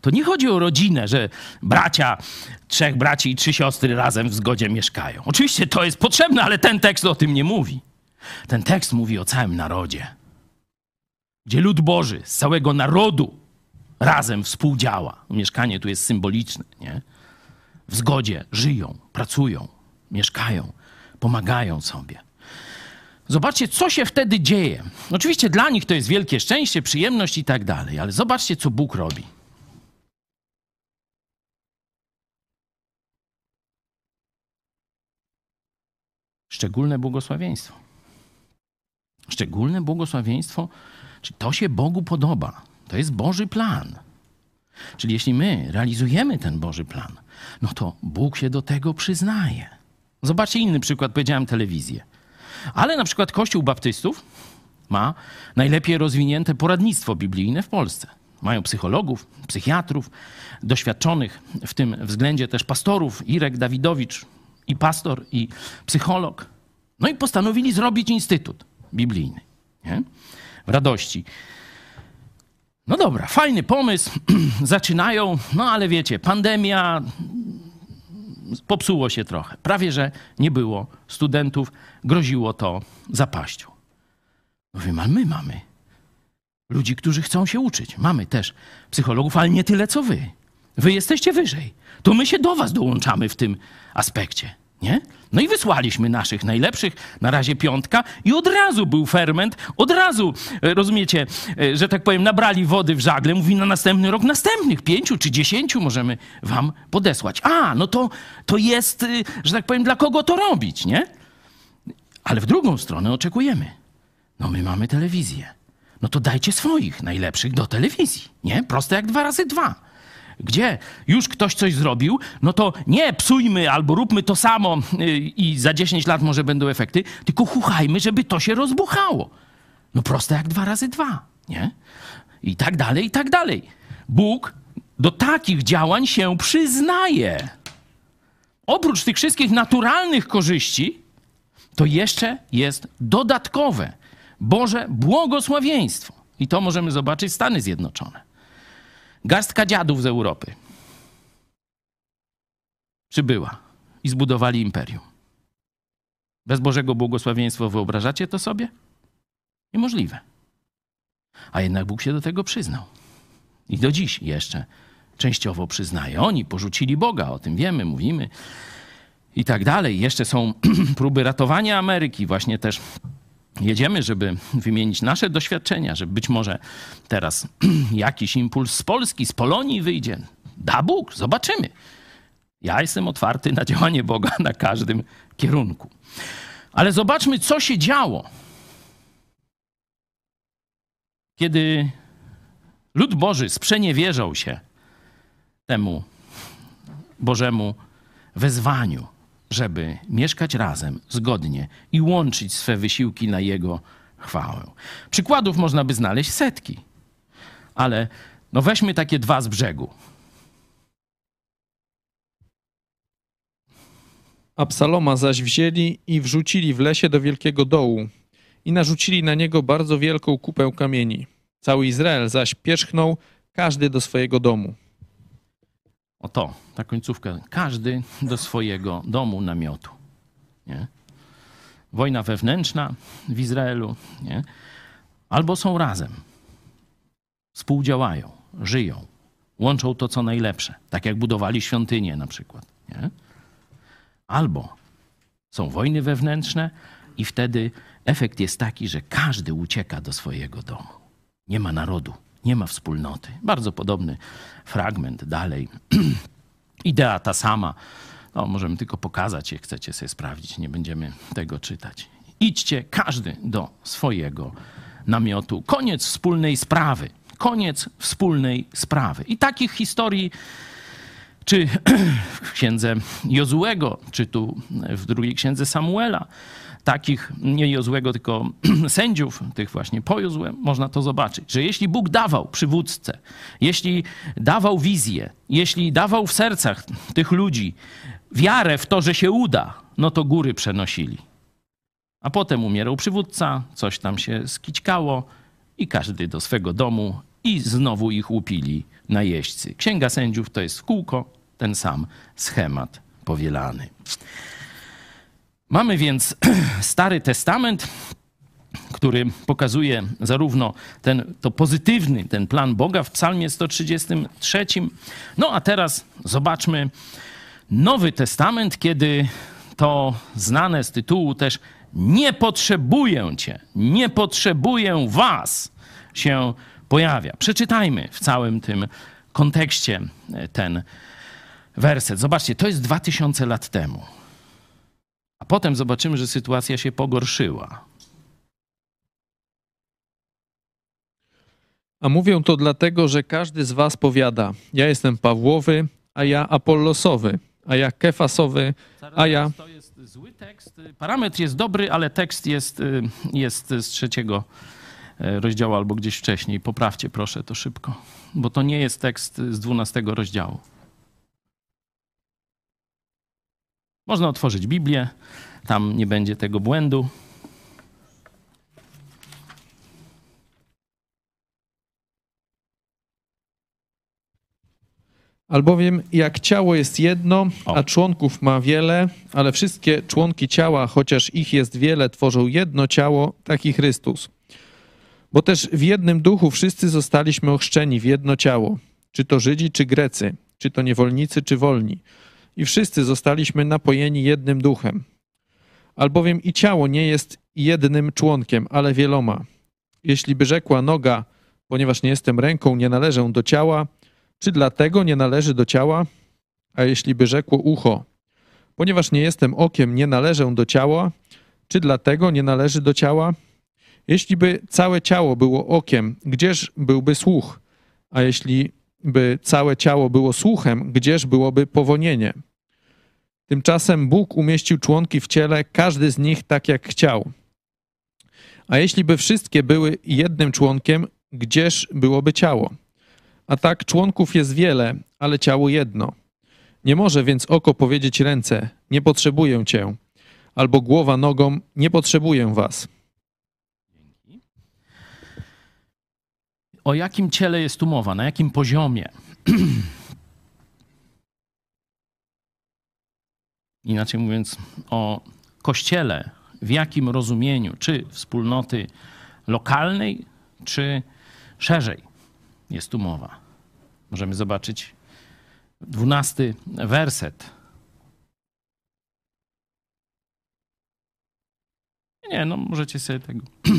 To nie chodzi o rodzinę, że bracia, trzech braci i trzy siostry razem w zgodzie mieszkają. Oczywiście to jest potrzebne, ale ten tekst o tym nie mówi. Ten tekst mówi o całym narodzie, gdzie lud Boży z całego narodu razem współdziała. Mieszkanie tu jest symboliczne, nie? W zgodzie żyją, pracują, mieszkają, pomagają sobie. Zobaczcie, co się wtedy dzieje. Oczywiście dla nich to jest wielkie szczęście, przyjemność i tak dalej, ale zobaczcie, co Bóg robi. Szczególne błogosławieństwo. Szczególne błogosławieństwo, czy to się Bogu podoba? To jest Boży plan. Czyli jeśli my realizujemy ten Boży plan, no to Bóg się do tego przyznaje. Zobaczcie inny przykład, powiedziałem telewizję. Ale na przykład Kościół Baptystów ma najlepiej rozwinięte poradnictwo biblijne w Polsce. Mają psychologów, psychiatrów, doświadczonych w tym względzie też pastorów, Irek Dawidowicz, i pastor, i psycholog. No i postanowili zrobić instytut biblijny nie? w radości. No dobra, fajny pomysł. Zaczynają, no ale wiecie, pandemia popsuło się trochę. Prawie, że nie było studentów, groziło to zapaścią. Mówię, ale my mamy ludzi, którzy chcą się uczyć. Mamy też psychologów, ale nie tyle co wy. Wy jesteście wyżej. To my się do was dołączamy w tym aspekcie. Nie? No i wysłaliśmy naszych najlepszych, na razie piątka, i od razu był ferment, od razu, e, rozumiecie, e, że tak powiem, nabrali wody w żagle. Mówi, na następny rok następnych pięciu czy dziesięciu możemy wam podesłać. A, no to, to jest, y, że tak powiem, dla kogo to robić, nie? Ale w drugą stronę oczekujemy. No my mamy telewizję. No to dajcie swoich najlepszych do telewizji, nie? Proste jak dwa razy dwa gdzie już ktoś coś zrobił, no to nie psujmy albo róbmy to samo y, i za 10 lat może będą efekty, tylko chuchajmy, żeby to się rozbuchało. No proste jak dwa razy dwa, nie? I tak dalej, i tak dalej. Bóg do takich działań się przyznaje. Oprócz tych wszystkich naturalnych korzyści, to jeszcze jest dodatkowe Boże błogosławieństwo. I to możemy zobaczyć Stany Zjednoczone. Garstka dziadów z Europy przybyła i zbudowali imperium. Bez Bożego błogosławieństwa wyobrażacie to sobie? Niemożliwe. A jednak Bóg się do tego przyznał. I do dziś jeszcze częściowo przyznaje. Oni porzucili Boga, o tym wiemy, mówimy i tak dalej. Jeszcze są próby ratowania Ameryki, właśnie też jedziemy, żeby wymienić nasze doświadczenia, że być może teraz jakiś impuls z Polski, z Polonii wyjdzie. Da Bóg, zobaczymy. Ja jestem otwarty na działanie Boga na każdym kierunku. Ale zobaczmy, co się działo, kiedy lud Boży sprzeniewierzał się temu Bożemu wezwaniu żeby mieszkać razem, zgodnie i łączyć swe wysiłki na Jego chwałę. Przykładów można by znaleźć setki, ale no weźmy takie dwa z brzegu. Absaloma zaś wzięli i wrzucili w lesie do wielkiego dołu i narzucili na niego bardzo wielką kupę kamieni. Cały Izrael zaś pierzchnął, każdy do swojego domu. Oto, ta końcówka. Każdy do swojego domu, namiotu. Nie? Wojna wewnętrzna w Izraelu. Nie? Albo są razem. Współdziałają, żyją. Łączą to, co najlepsze. Tak jak budowali świątynię na przykład. Nie? Albo są wojny wewnętrzne i wtedy efekt jest taki, że każdy ucieka do swojego domu. Nie ma narodu nie ma wspólnoty. Bardzo podobny fragment dalej. Idea ta sama. No, możemy tylko pokazać, jak chcecie sobie sprawdzić, nie będziemy tego czytać. Idźcie każdy do swojego namiotu. Koniec wspólnej sprawy. Koniec wspólnej sprawy. I takich historii, czy w księdze Jozułego, czy tu w drugiej księdze Samuela, takich, nie Jozłego, tylko sędziów, tych właśnie po Jozue, można to zobaczyć, że jeśli Bóg dawał przywódcę, jeśli dawał wizję, jeśli dawał w sercach tych ludzi wiarę w to, że się uda, no to góry przenosili. A potem umierał przywódca, coś tam się skićkało i każdy do swego domu i znowu ich łupili najeźdźcy. Księga sędziów to jest kółko ten sam schemat powielany. Mamy więc Stary Testament, który pokazuje zarówno ten to pozytywny, ten plan Boga w Psalmie 133. No a teraz zobaczmy Nowy Testament, kiedy to znane z tytułu też nie potrzebuję cię, nie potrzebuję was się pojawia. Przeczytajmy w całym tym kontekście ten werset. Zobaczcie, to jest 2000 lat temu. A potem zobaczymy, że sytuacja się pogorszyła. A mówię to dlatego, że każdy z was powiada: Ja jestem Pawłowy, a ja Apollosowy, a ja Kefasowy, a ja. To jest zły tekst. Parametr jest dobry, ale tekst jest, y, jest z trzeciego e, rozdziału albo gdzieś wcześniej. Poprawcie proszę to szybko, bo to nie jest tekst z dwunastego rozdziału. Można otworzyć Biblię, tam nie będzie tego błędu. Albowiem jak ciało jest jedno, O. a członków ma wiele, ale wszystkie członki ciała, chociaż ich jest wiele, tworzą jedno ciało, taki Chrystus. Bo też w jednym duchu wszyscy zostaliśmy ochrzczeni w jedno ciało, czy to Żydzi, czy Grecy, czy to niewolnicy, czy wolni. I wszyscy zostaliśmy napojeni jednym duchem. Albowiem i ciało nie jest jednym członkiem, ale wieloma. Jeśli by rzekła noga, ponieważ nie jestem ręką, nie należę do ciała, czy dlatego nie należy do ciała? A jeśli by rzekło ucho, ponieważ nie jestem okiem, nie należę do ciała, czy dlatego nie należy do ciała? Jeśli by całe ciało było okiem, gdzież byłby słuch? A jeśli by całe ciało było słuchem, gdzież byłoby powonienie? Tymczasem Bóg umieścił członki w ciele, każdy z nich tak jak chciał. A jeśli by wszystkie były jednym członkiem, gdzież byłoby ciało? A tak członków jest wiele, ale ciało jedno. Nie może więc oko powiedzieć ręce: Nie potrzebuję cię, albo głowa nogą: Nie potrzebuję was. O jakim ciele jest tu mowa? Na jakim poziomie? Inaczej mówiąc, o kościele, w jakim rozumieniu, czy wspólnoty lokalnej, czy szerzej jest tu mowa. Możemy zobaczyć dwunasty werset. Nie, no możecie sobie tego.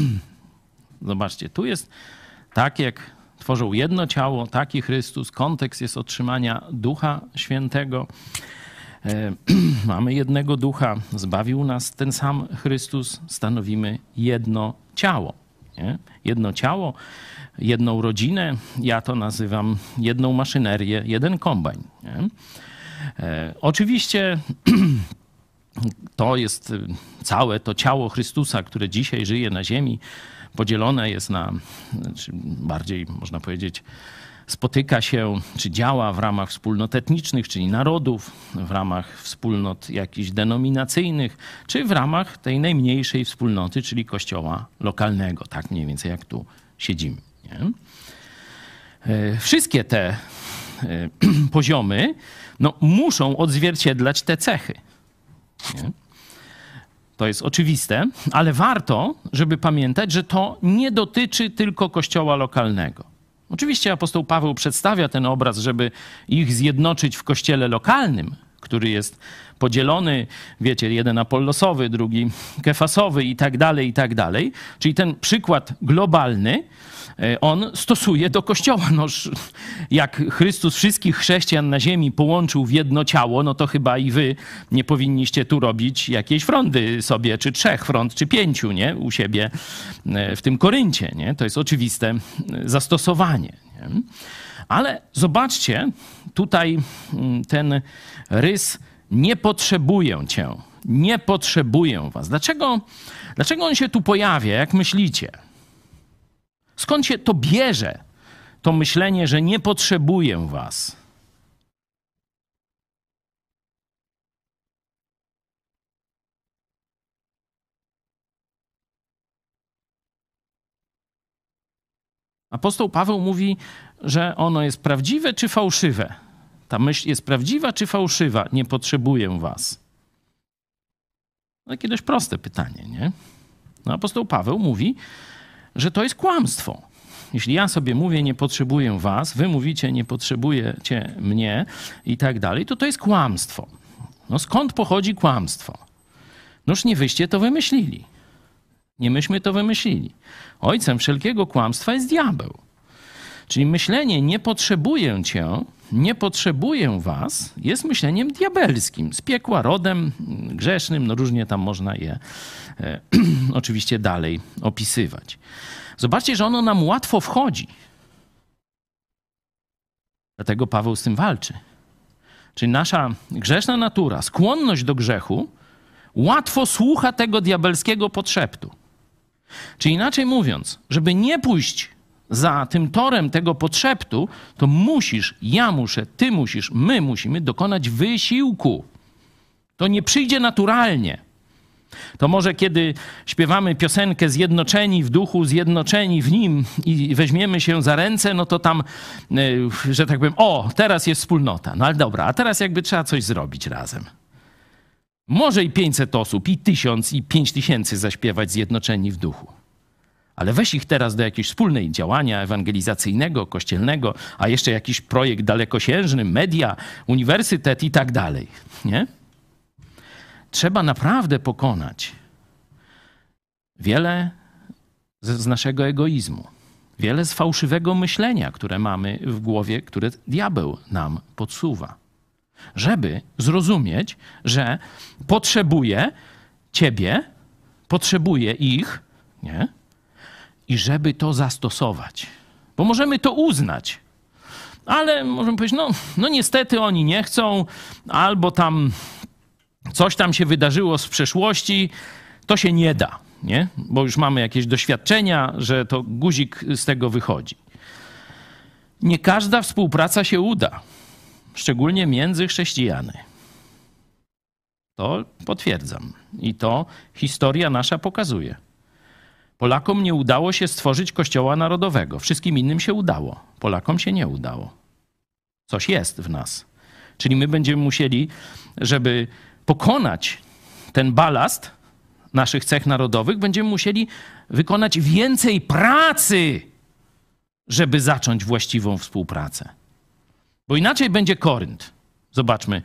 Zobaczcie, tu jest tak, jak tworzą jedno ciało, taki Chrystus. Kontekst jest otrzymania Ducha Świętego. E, Mamy jednego ducha, zbawił nas ten sam Chrystus, stanowimy jedno ciało. Nie? Jedno ciało, jedną rodzinę, ja to nazywam jedną maszynerię, jeden kombajn. Nie? E, oczywiście to jest y, całe to ciało Chrystusa, które dzisiaj żyje na ziemi, podzielone jest na, czy bardziej można powiedzieć, spotyka się, czy działa w ramach wspólnot etnicznych, czyli narodów, w ramach wspólnot jakichś denominacyjnych, czy w ramach tej najmniejszej wspólnoty, czyli kościoła lokalnego, tak mniej więcej jak tu siedzimy. Nie? E, Wszystkie te e, poziomy no, muszą odzwierciedlać te cechy. Nie? To jest oczywiste, ale warto, żeby pamiętać, że to nie dotyczy tylko kościoła lokalnego. Oczywiście apostoł Paweł przedstawia ten obraz, żeby ich zjednoczyć w kościele lokalnym, który jest podzielony, wiecie, jeden apollosowy, drugi kefasowy i tak dalej, i tak dalej. Czyli ten przykład globalny, e, on stosuje do Kościoła. Noż, jak Chrystus wszystkich chrześcijan na ziemi połączył w jedno ciało, no to chyba i wy nie powinniście tu robić jakiejś frondy sobie, czy trzech front, czy pięciu, nie? U siebie e, w tym Koryncie, nie? To jest oczywiste e, zastosowanie, nie? Ale zobaczcie, tutaj mm, ten rys nie potrzebuję cię, nie potrzebuję was. Dlaczego, dlaczego on się tu pojawia, jak myślicie? Skąd się to bierze, to myślenie, że nie potrzebuję was? Apostoł Paweł mówi, że ono jest prawdziwe czy fałszywe. Ta myśl jest prawdziwa czy fałszywa? Nie potrzebuję was. Takie dość proste pytanie, nie? No, apostoł Paweł mówi, że to jest kłamstwo. Jeśli ja sobie mówię, nie potrzebuję was, wy mówicie, nie potrzebujecie mnie i tak dalej, to to jest kłamstwo. No skąd pochodzi kłamstwo? Noż nie wyście to wymyślili. Nie myśmy to wymyślili. Ojcem wszelkiego kłamstwa jest diabeł. Czyli myślenie nie potrzebuję cię, nie potrzebuję was, jest myśleniem diabelskim, z piekła rodem, grzesznym, no różnie tam można je e, oczywiście dalej opisywać. Zobaczcie, że ono nam łatwo wchodzi. Dlatego Paweł z tym walczy. Czyli nasza grzeszna natura, skłonność do grzechu, łatwo słucha tego diabelskiego podszeptu. Czy inaczej mówiąc, żeby nie pójść za tym torem tego podszeptu, to musisz, ja muszę, ty musisz, my musimy dokonać wysiłku. To nie przyjdzie naturalnie. To może kiedy śpiewamy piosenkę Zjednoczeni w duchu, zjednoczeni w nim i weźmiemy się za ręce, no to tam, e, że tak powiem, o, teraz jest wspólnota. No ale dobra, a teraz jakby trzeba coś zrobić razem. Może i 500 osób, i 1000, i 5000 zaśpiewać Zjednoczeni w duchu. Ale weź ich teraz do jakiegoś wspólnej działania ewangelizacyjnego, kościelnego, a jeszcze jakiś projekt dalekosiężny, media, uniwersytet i tak dalej. Nie? Trzeba naprawdę pokonać wiele z, z naszego egoizmu, wiele z fałszywego myślenia, które mamy w głowie, które diabeł nam podsuwa, żeby zrozumieć, że potrzebuje ciebie, potrzebuje ich, nie? I żeby to zastosować. Bo możemy to uznać, ale możemy powiedzieć, no, no niestety oni nie chcą, albo tam coś tam się wydarzyło z przeszłości, to się nie da, nie? bo już mamy jakieś doświadczenia, że to guzik z tego wychodzi. Nie każda współpraca się uda, szczególnie między chrześcijany. To potwierdzam i to historia nasza pokazuje. Polakom nie udało się stworzyć kościoła narodowego. Wszystkim innym się udało. Polakom się nie udało. Coś jest w nas. Czyli my będziemy musieli, żeby pokonać ten balast naszych cech narodowych, będziemy musieli wykonać więcej pracy, żeby zacząć właściwą współpracę. Bo inaczej będzie Korynt. Zobaczmy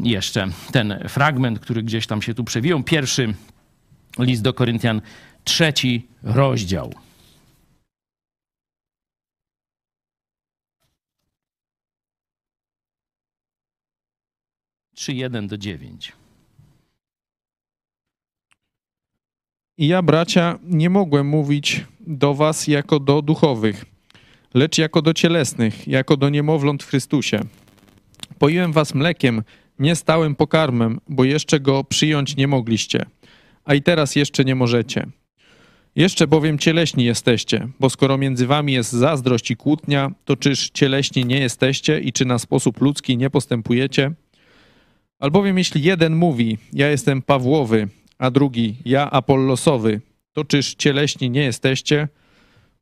jeszcze ten fragment, który gdzieś tam się tu przewijał. Pierwszy list do Koryntian, trzeci rozdział. Trzy jeden do dziewięć. I ja, bracia, nie mogłem mówić do was jako do duchowych, lecz jako do cielesnych, jako do niemowląt w Chrystusie. Poiłem was mlekiem, nie stałym pokarmem, bo jeszcze go przyjąć nie mogliście, a i teraz jeszcze nie możecie jeszcze bowiem cieleśni jesteście, bo skoro między wami jest zazdrość i kłótnia, to czyż cieleśni nie jesteście i czy na sposób ludzki nie postępujecie? Albowiem jeśli jeden mówi, ja jestem Pawłowy, a drugi, ja Apollosowy, to czyż cieleśni nie jesteście?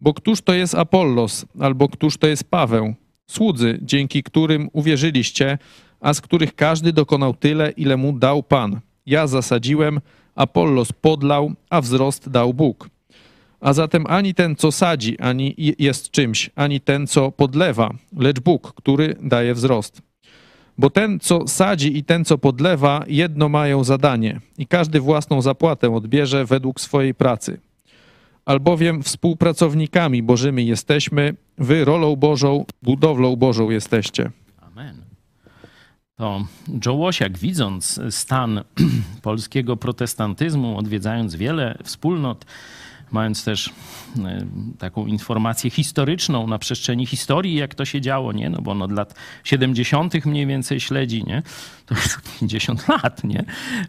Bo któż to jest Apollos, albo któż to jest Paweł? Słudzy, dzięki którym uwierzyliście, a z których każdy dokonał tyle, ile mu dał Pan. Ja zasadziłem, Apollos podlał, a wzrost dał Bóg. A zatem ani ten, co sadzi, ani jest czymś, ani ten, co podlewa, lecz Bóg, który daje wzrost. Bo ten, co sadzi i ten, co podlewa, jedno mają zadanie, i każdy własną zapłatę odbierze według swojej pracy. Albowiem współpracownikami Bożymi jesteśmy, wy rolą Bożą, budowlą Bożą jesteście. Amen. To Joe Łosiak, widząc stan polskiego protestantyzmu, odwiedzając wiele wspólnot, mając też e, taką informację historyczną na przestrzeni historii, jak to się działo, nie? No bo on od lat 70. mniej więcej śledzi, nie? To już 50 lat, nie?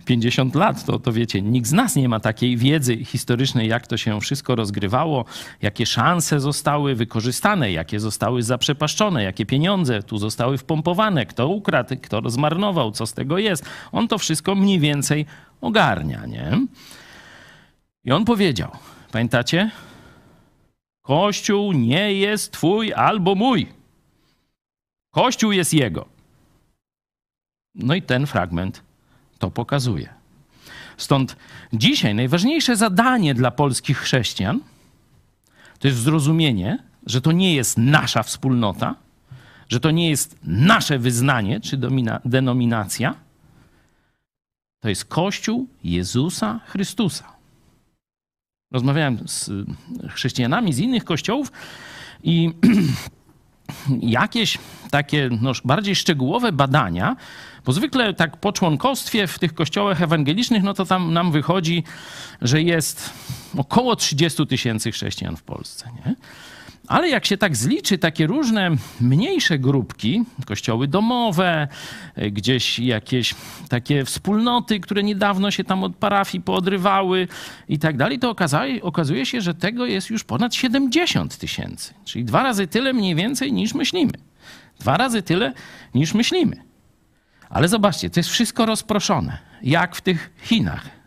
50 lat, to, to wiecie, nikt z nas nie ma takiej wiedzy historycznej, jak to się wszystko rozgrywało, jakie szanse zostały wykorzystane, jakie zostały zaprzepaszczone, jakie pieniądze tu zostały wpompowane, kto ukradł, kto zmarnował, co z tego jest. On to wszystko mniej więcej ogarnia, nie? I on powiedział, Pamiętacie? Kościół nie jest twój albo mój. Kościół jest jego. No i ten fragment to pokazuje. Stąd dzisiaj najważniejsze zadanie dla polskich chrześcijan to jest zrozumienie, że to nie jest nasza wspólnota, że to nie jest nasze wyznanie czy denominacja. To jest Kościół Jezusa Chrystusa rozmawiałem z chrześcijanami z innych kościołów i jakieś takie no, bardziej szczegółowe badania, bo zwykle tak po członkostwie w tych kościołach ewangelicznych, no to tam nam wychodzi, że jest około 30 tysięcy chrześcijan w Polsce. Nie? Ale jak się tak zliczy takie różne mniejsze grupki, kościoły domowe, gdzieś jakieś takie wspólnoty, które niedawno się tam od parafii poodrywały i tak dalej, to okazuje się, że tego jest już ponad 70 tysięcy. Czyli dwa razy tyle mniej więcej niż myślimy. Dwa razy tyle niż myślimy. Ale zobaczcie, to jest wszystko rozproszone, jak w tych Chinach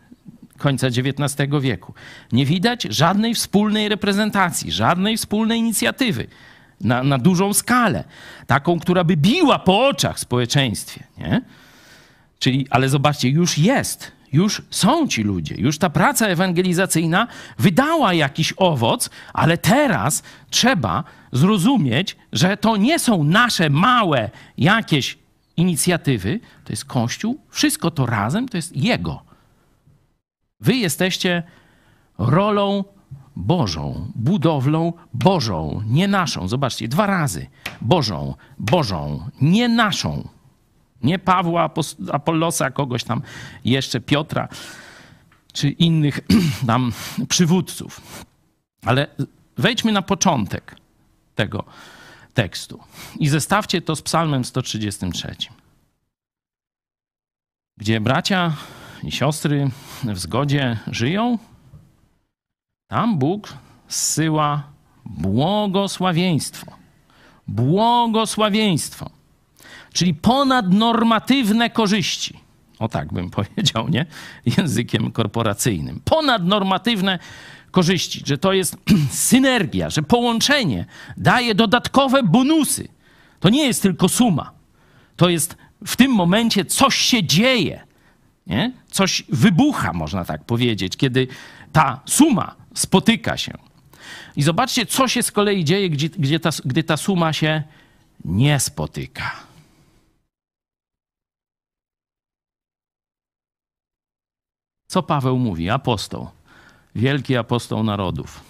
końca XIX wieku. Nie widać żadnej wspólnej reprezentacji, żadnej wspólnej inicjatywy na, na dużą skalę, taką, która by biła po oczach społeczeństwie. Nie? Czyli, ale zobaczcie, już jest, już są ci ludzie, już ta praca ewangelizacyjna wydała jakiś owoc, ale teraz trzeba zrozumieć, że to nie są nasze małe jakieś inicjatywy, to jest Kościół, wszystko to razem to jest Jego. Wy jesteście rolą Bożą, budowlą Bożą, nie naszą. Zobaczcie, dwa razy. Bożą, Bożą, nie naszą. Nie Pawła, Apollosa, kogoś tam jeszcze, Piotra, czy innych tam przywódców. Ale wejdźmy na początek tego tekstu i zestawcie to z Psalmem 133, gdzie bracia i siostry w zgodzie żyją, tam Bóg zsyła błogosławieństwo. Błogosławieństwo. Czyli ponadnormatywne korzyści. O tak bym powiedział, nie? Językiem korporacyjnym. Ponadnormatywne korzyści, że to jest synergia, że połączenie daje dodatkowe bonusy. To nie jest tylko suma. To jest w tym momencie coś się dzieje. Nie? Coś wybucha, można tak powiedzieć, kiedy ta suma spotyka się. I zobaczcie, co się z kolei dzieje, gdzie, gdzie ta, gdy ta suma się nie spotyka. Co Paweł mówi? Apostoł, wielki apostoł narodów.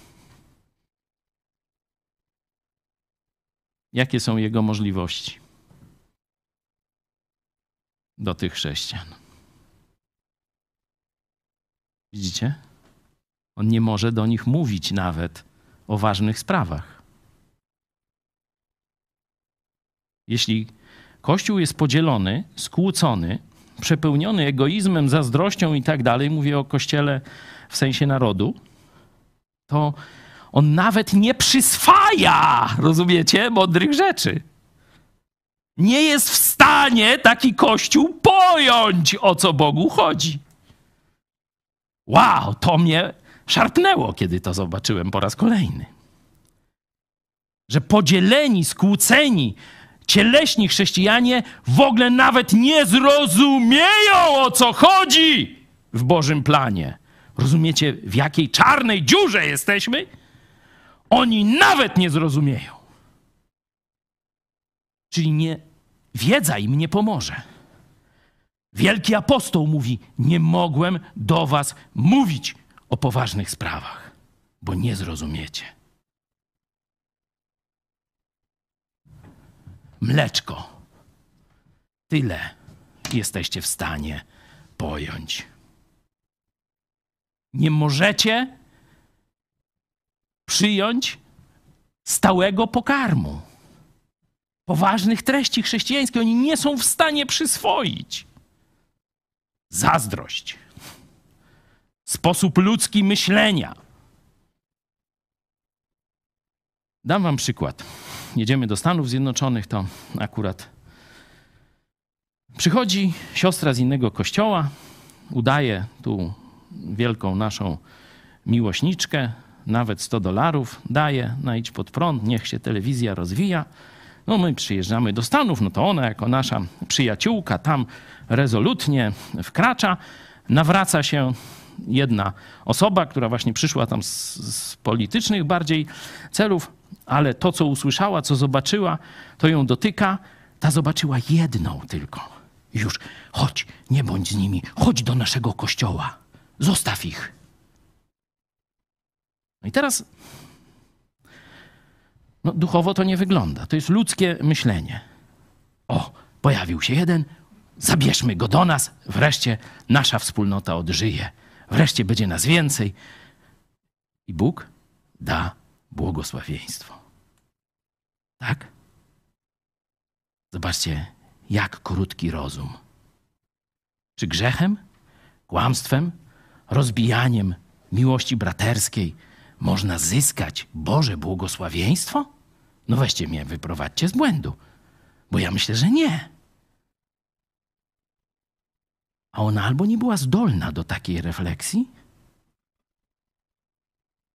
Jakie są jego możliwości do tych chrześcijan? Widzicie? On nie może do nich mówić nawet o ważnych sprawach. Jeśli Kościół jest podzielony, skłócony, przepełniony egoizmem, zazdrością i tak dalej, mówię o Kościele w sensie narodu, to on nawet nie przyswaja, rozumiecie, mądrych rzeczy. Nie jest w stanie taki Kościół pojąć, o co Bogu chodzi. Wow, to mnie szarpnęło, kiedy to zobaczyłem po raz kolejny. Że podzieleni, skłóceni, cieleśni chrześcijanie w ogóle nawet nie zrozumieją, o co chodzi w Bożym planie. Rozumiecie, w jakiej czarnej dziurze jesteśmy? Oni nawet nie zrozumieją. Czyli nie, wiedza im nie pomoże. Wielki apostoł mówi: Nie mogłem do was mówić o poważnych sprawach, bo nie zrozumiecie. Mleczko. Tyle jesteście w stanie pojąć. Nie możecie przyjąć stałego pokarmu. Poważnych treści chrześcijańskich oni nie są w stanie przyswoić zazdrość, sposób ludzki myślenia. Dam wam przykład. Jedziemy do Stanów Zjednoczonych, to akurat przychodzi siostra z innego kościoła, udaje tu wielką naszą miłośniczkę, nawet 100 dolarów daje na idź pod prąd, niech się telewizja rozwija. No my przyjeżdżamy do Stanów, no to ona jako nasza przyjaciółka tam rezolutnie wkracza, nawraca się jedna osoba, która właśnie przyszła tam z, z, politycznych bardziej celów, ale to, co usłyszała, co zobaczyła, to ją dotyka. Ta zobaczyła jedną tylko. Już, chodź, nie bądź z nimi, chodź do naszego kościoła, zostaw ich. No i teraz No, duchowo to nie wygląda. To jest ludzkie myślenie. O, pojawił się jeden, zabierzmy go do nas, wreszcie nasza wspólnota odżyje, wreszcie będzie nas więcej. I Bóg da błogosławieństwo. Tak? Zobaczcie, jak krótki rozum. Czy grzechem, kłamstwem, rozbijaniem miłości braterskiej można zyskać Boże błogosławieństwo? No weźcie mnie, wyprowadźcie z błędu, bo ja myślę, że nie. A ona albo nie była zdolna do takiej refleksji,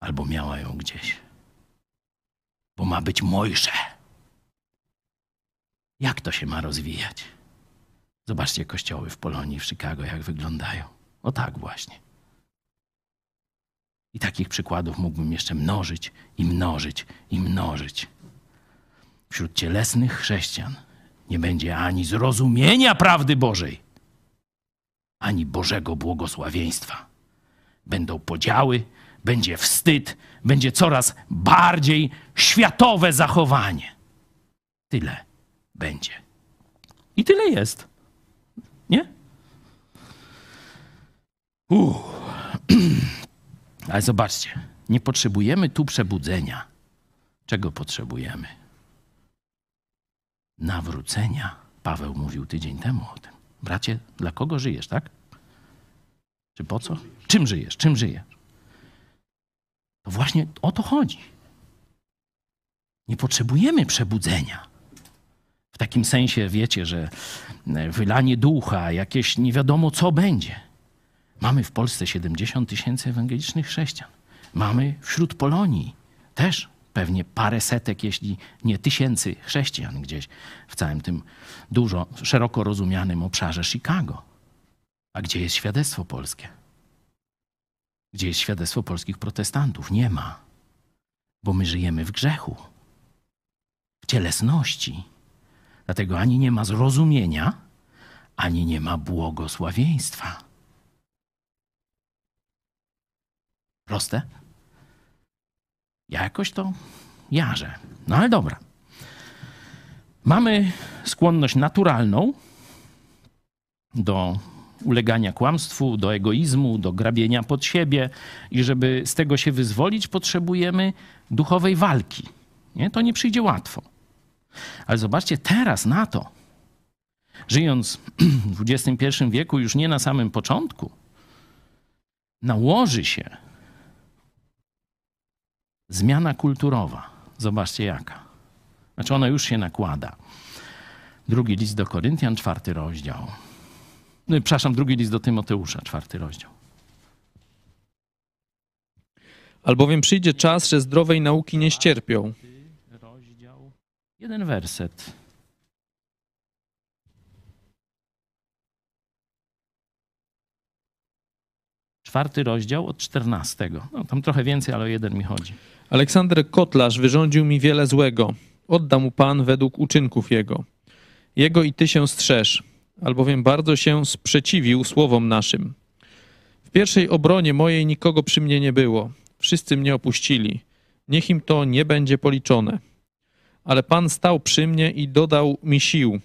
albo miała ją gdzieś, bo ma być Mojże. Jak to się ma rozwijać? Zobaczcie kościoły w Polonii, w Chicago, jak wyglądają. O tak właśnie. I takich przykładów mógłbym jeszcze mnożyć i mnożyć i mnożyć. Wśród cielesnych chrześcijan nie będzie ani zrozumienia prawdy Bożej, ani Bożego błogosławieństwa. Będą podziały, będzie wstyd, będzie coraz bardziej światowe zachowanie. Tyle będzie. I tyle jest. Nie? Uuu. Ale zobaczcie, nie potrzebujemy tu przebudzenia. Czego potrzebujemy? Nawrócenia. Paweł mówił tydzień temu o tym. Bracie, dla kogo żyjesz, tak? Czy po co? Czym żyjesz? Czym żyjesz? To właśnie o to chodzi. Nie potrzebujemy przebudzenia. W takim sensie wiecie, że wylanie ducha, jakieś nie wiadomo co będzie. Mamy w Polsce 70 tysięcy ewangelicznych chrześcijan. Mamy wśród Polonii też pewnie parę setek, jeśli nie tysięcy chrześcijan gdzieś w całym tym dużo, szeroko rozumianym obszarze Chicago. A gdzie jest świadectwo polskie? Gdzie jest świadectwo polskich protestantów? Nie ma. Bo my żyjemy w grzechu, w cielesności. Dlatego ani nie ma zrozumienia, ani nie ma błogosławieństwa. Proste? Ja jakoś to jarzę. No ale dobra. Mamy skłonność naturalną do ulegania kłamstwu, do egoizmu, do grabienia pod siebie i żeby z tego się wyzwolić, potrzebujemy duchowej walki. Nie? To nie przyjdzie łatwo. Ale zobaczcie teraz na to, żyjąc w XXI wieku, już nie na samym początku, nałoży się zmiana kulturowa. Zobaczcie jaka. Znaczy ona już się nakłada. Drugi list do Koryntian, czwarty rozdział. No, przepraszam, drugi list do Tymoteusza, czwarty rozdział. Albowiem przyjdzie czas, że zdrowej nauki nie ścierpią. Rozdział, jeden werset. Czwarty rozdział od czternastego. No, tam trochę więcej, ale o jeden mi chodzi. Aleksander Kotlarz wyrządził mi wiele złego. Odda mu Pan według uczynków jego. Jego i ty się strzeż, albowiem bardzo się sprzeciwił słowom naszym. W pierwszej obronie mojej nikogo przy mnie nie było. Wszyscy mnie opuścili. Niech im to nie będzie policzone. Ale Pan stał przy mnie i dodał mi sił,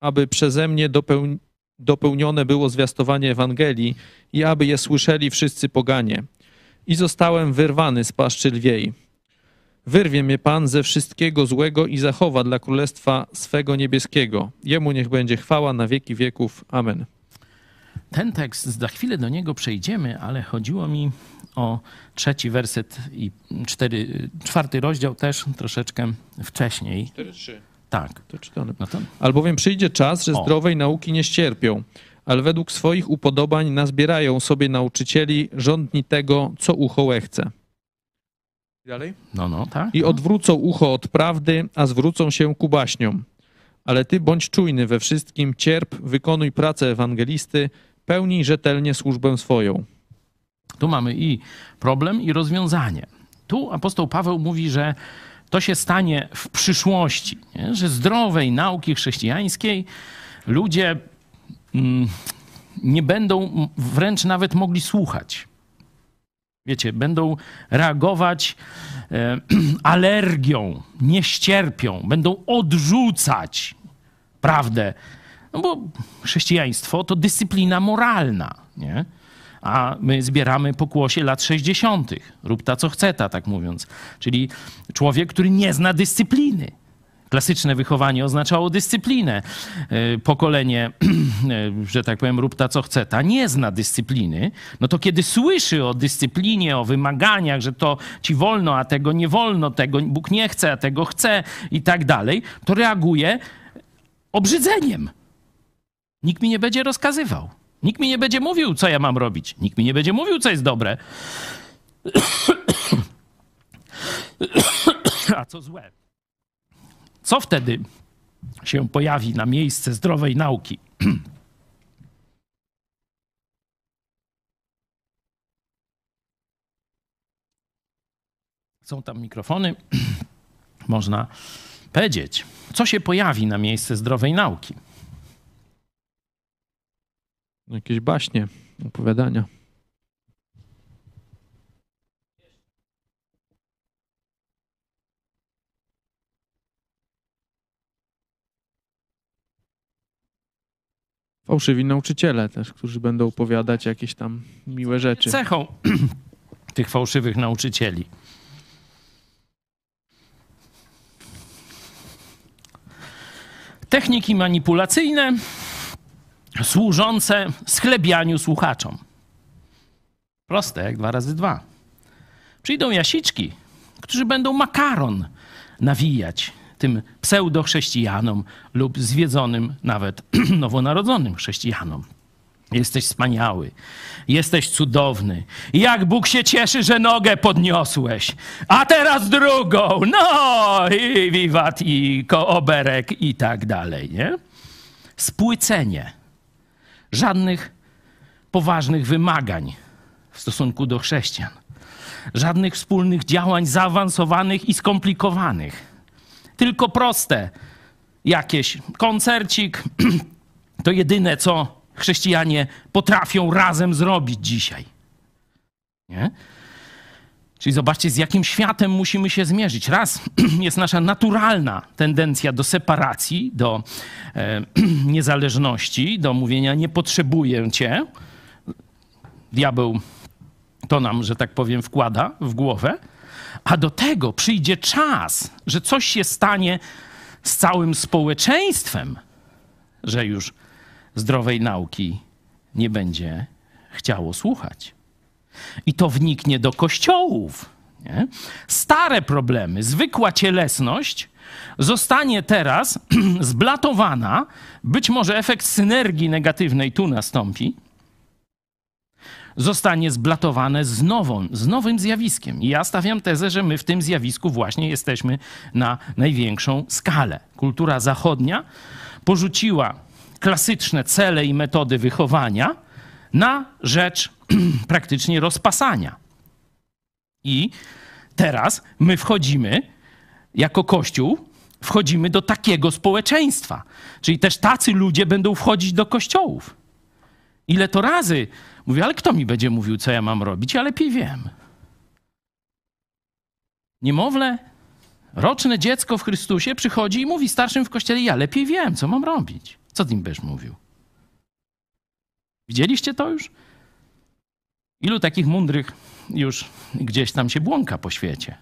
aby przeze mnie dopeł... dopełnione było zwiastowanie Ewangelii i aby je słyszeli wszyscy poganie. I zostałem wyrwany z paszczy lwiej. Wyrwie mnie Pan ze wszystkiego złego i zachowa dla królestwa swego niebieskiego. Jemu niech będzie chwała na wieki wieków. Amen. Ten tekst, za chwilę do niego przejdziemy, ale chodziło mi o trzeci werset i cztery, czwarty rozdział też troszeczkę wcześniej. 4-3. Tak. To czytane. No to Albowiem przyjdzie czas, że O. zdrowej nauki nie ścierpią, ale według swoich upodobań nazbierają sobie nauczycieli żądni tego, co ucho łechce. Dalej? No, no, tak. I odwrócą ucho od prawdy, a zwrócą się ku baśniom. Ale ty bądź czujny we wszystkim, cierp, wykonuj pracę ewangelisty, pełnij rzetelnie służbę swoją. Tu mamy i problem, i rozwiązanie. Tu apostoł Paweł mówi, że to się stanie w przyszłości, nie? że zdrowej nauki chrześcijańskiej ludzie mm, nie będą wręcz nawet mogli słuchać. Wiecie, będą reagować e, alergią, nie ścierpią, będą odrzucać prawdę. No bo chrześcijaństwo to dyscyplina moralna, nie? A my zbieramy pokłosie lat 60. Rób ta, co chce ta, tak mówiąc. Czyli człowiek, który nie zna dyscypliny. Klasyczne wychowanie oznaczało dyscyplinę. E, Pokolenie, e, że tak powiem, rób ta co chce, ta nie zna dyscypliny. No to kiedy słyszy o dyscyplinie, o wymaganiach, że to ci wolno, a tego nie wolno, tego Bóg nie chce, a tego chce i tak dalej, to reaguje obrzydzeniem. Nikt mi nie będzie rozkazywał. Nikt mi nie będzie mówił, co ja mam robić. Nikt mi nie będzie mówił, co jest dobre. A co złe. Co wtedy się pojawi na miejsce zdrowej nauki? Są tam mikrofony. Można powiedzieć, co się pojawi na miejsce zdrowej nauki. Jakieś baśnie, opowiadania. Fałszywi nauczyciele też, którzy będą opowiadać jakieś tam miłe rzeczy. Cechą tych fałszywych nauczycieli. Techniki manipulacyjne służące schlebianiu słuchaczom. Proste jak dwa razy dwa. Przyjdą jasiczki, którzy będą makaron nawijać tym pseudochrześcijanom lub zwiedzonym nawet nowonarodzonym chrześcijanom. Jesteś wspaniały, jesteś cudowny. Jak Bóg się cieszy, że nogę podniosłeś. A teraz drugą. No i wiwat, i kooberek i tak dalej, nie? Spłycenie. Żadnych poważnych wymagań w stosunku do chrześcijan. Żadnych wspólnych działań zaawansowanych i skomplikowanych. Tylko proste. Jakieś koncercik to jedyne, co chrześcijanie potrafią razem zrobić dzisiaj. Nie? Czyli zobaczcie, z jakim światem musimy się zmierzyć. Raz jest nasza naturalna tendencja do separacji, do e, niezależności, do mówienia nie potrzebuję cię. Diabeł to nam, że tak powiem, wkłada w głowę. A do tego przyjdzie czas, że coś się stanie z całym społeczeństwem, że już zdrowej nauki nie będzie chciało słuchać. I to wniknie do kościołów. Nie? Stare problemy, zwykła cielesność zostanie teraz zblatowana. Być może efekt synergii negatywnej tu nastąpi. Zostanie zblatowane z, nową, z nowym zjawiskiem. I ja stawiam tezę, że my w tym zjawisku właśnie jesteśmy na największą skalę. Kultura zachodnia porzuciła klasyczne cele i metody wychowania na rzecz praktycznie rozpasania. I teraz my wchodzimy jako Kościół, wchodzimy do takiego społeczeństwa. Czyli też tacy ludzie będą wchodzić do kościołów. Ile to razy mówię, ale kto mi będzie mówił, co ja mam robić? Ja lepiej wiem. Niemowlę, roczne dziecko w Chrystusie przychodzi i mówi starszym w kościele, ja lepiej wiem, co mam robić. Co tym będziesz mówił? Widzieliście to już? Ilu takich mądrych już gdzieś tam się błąka po świecie?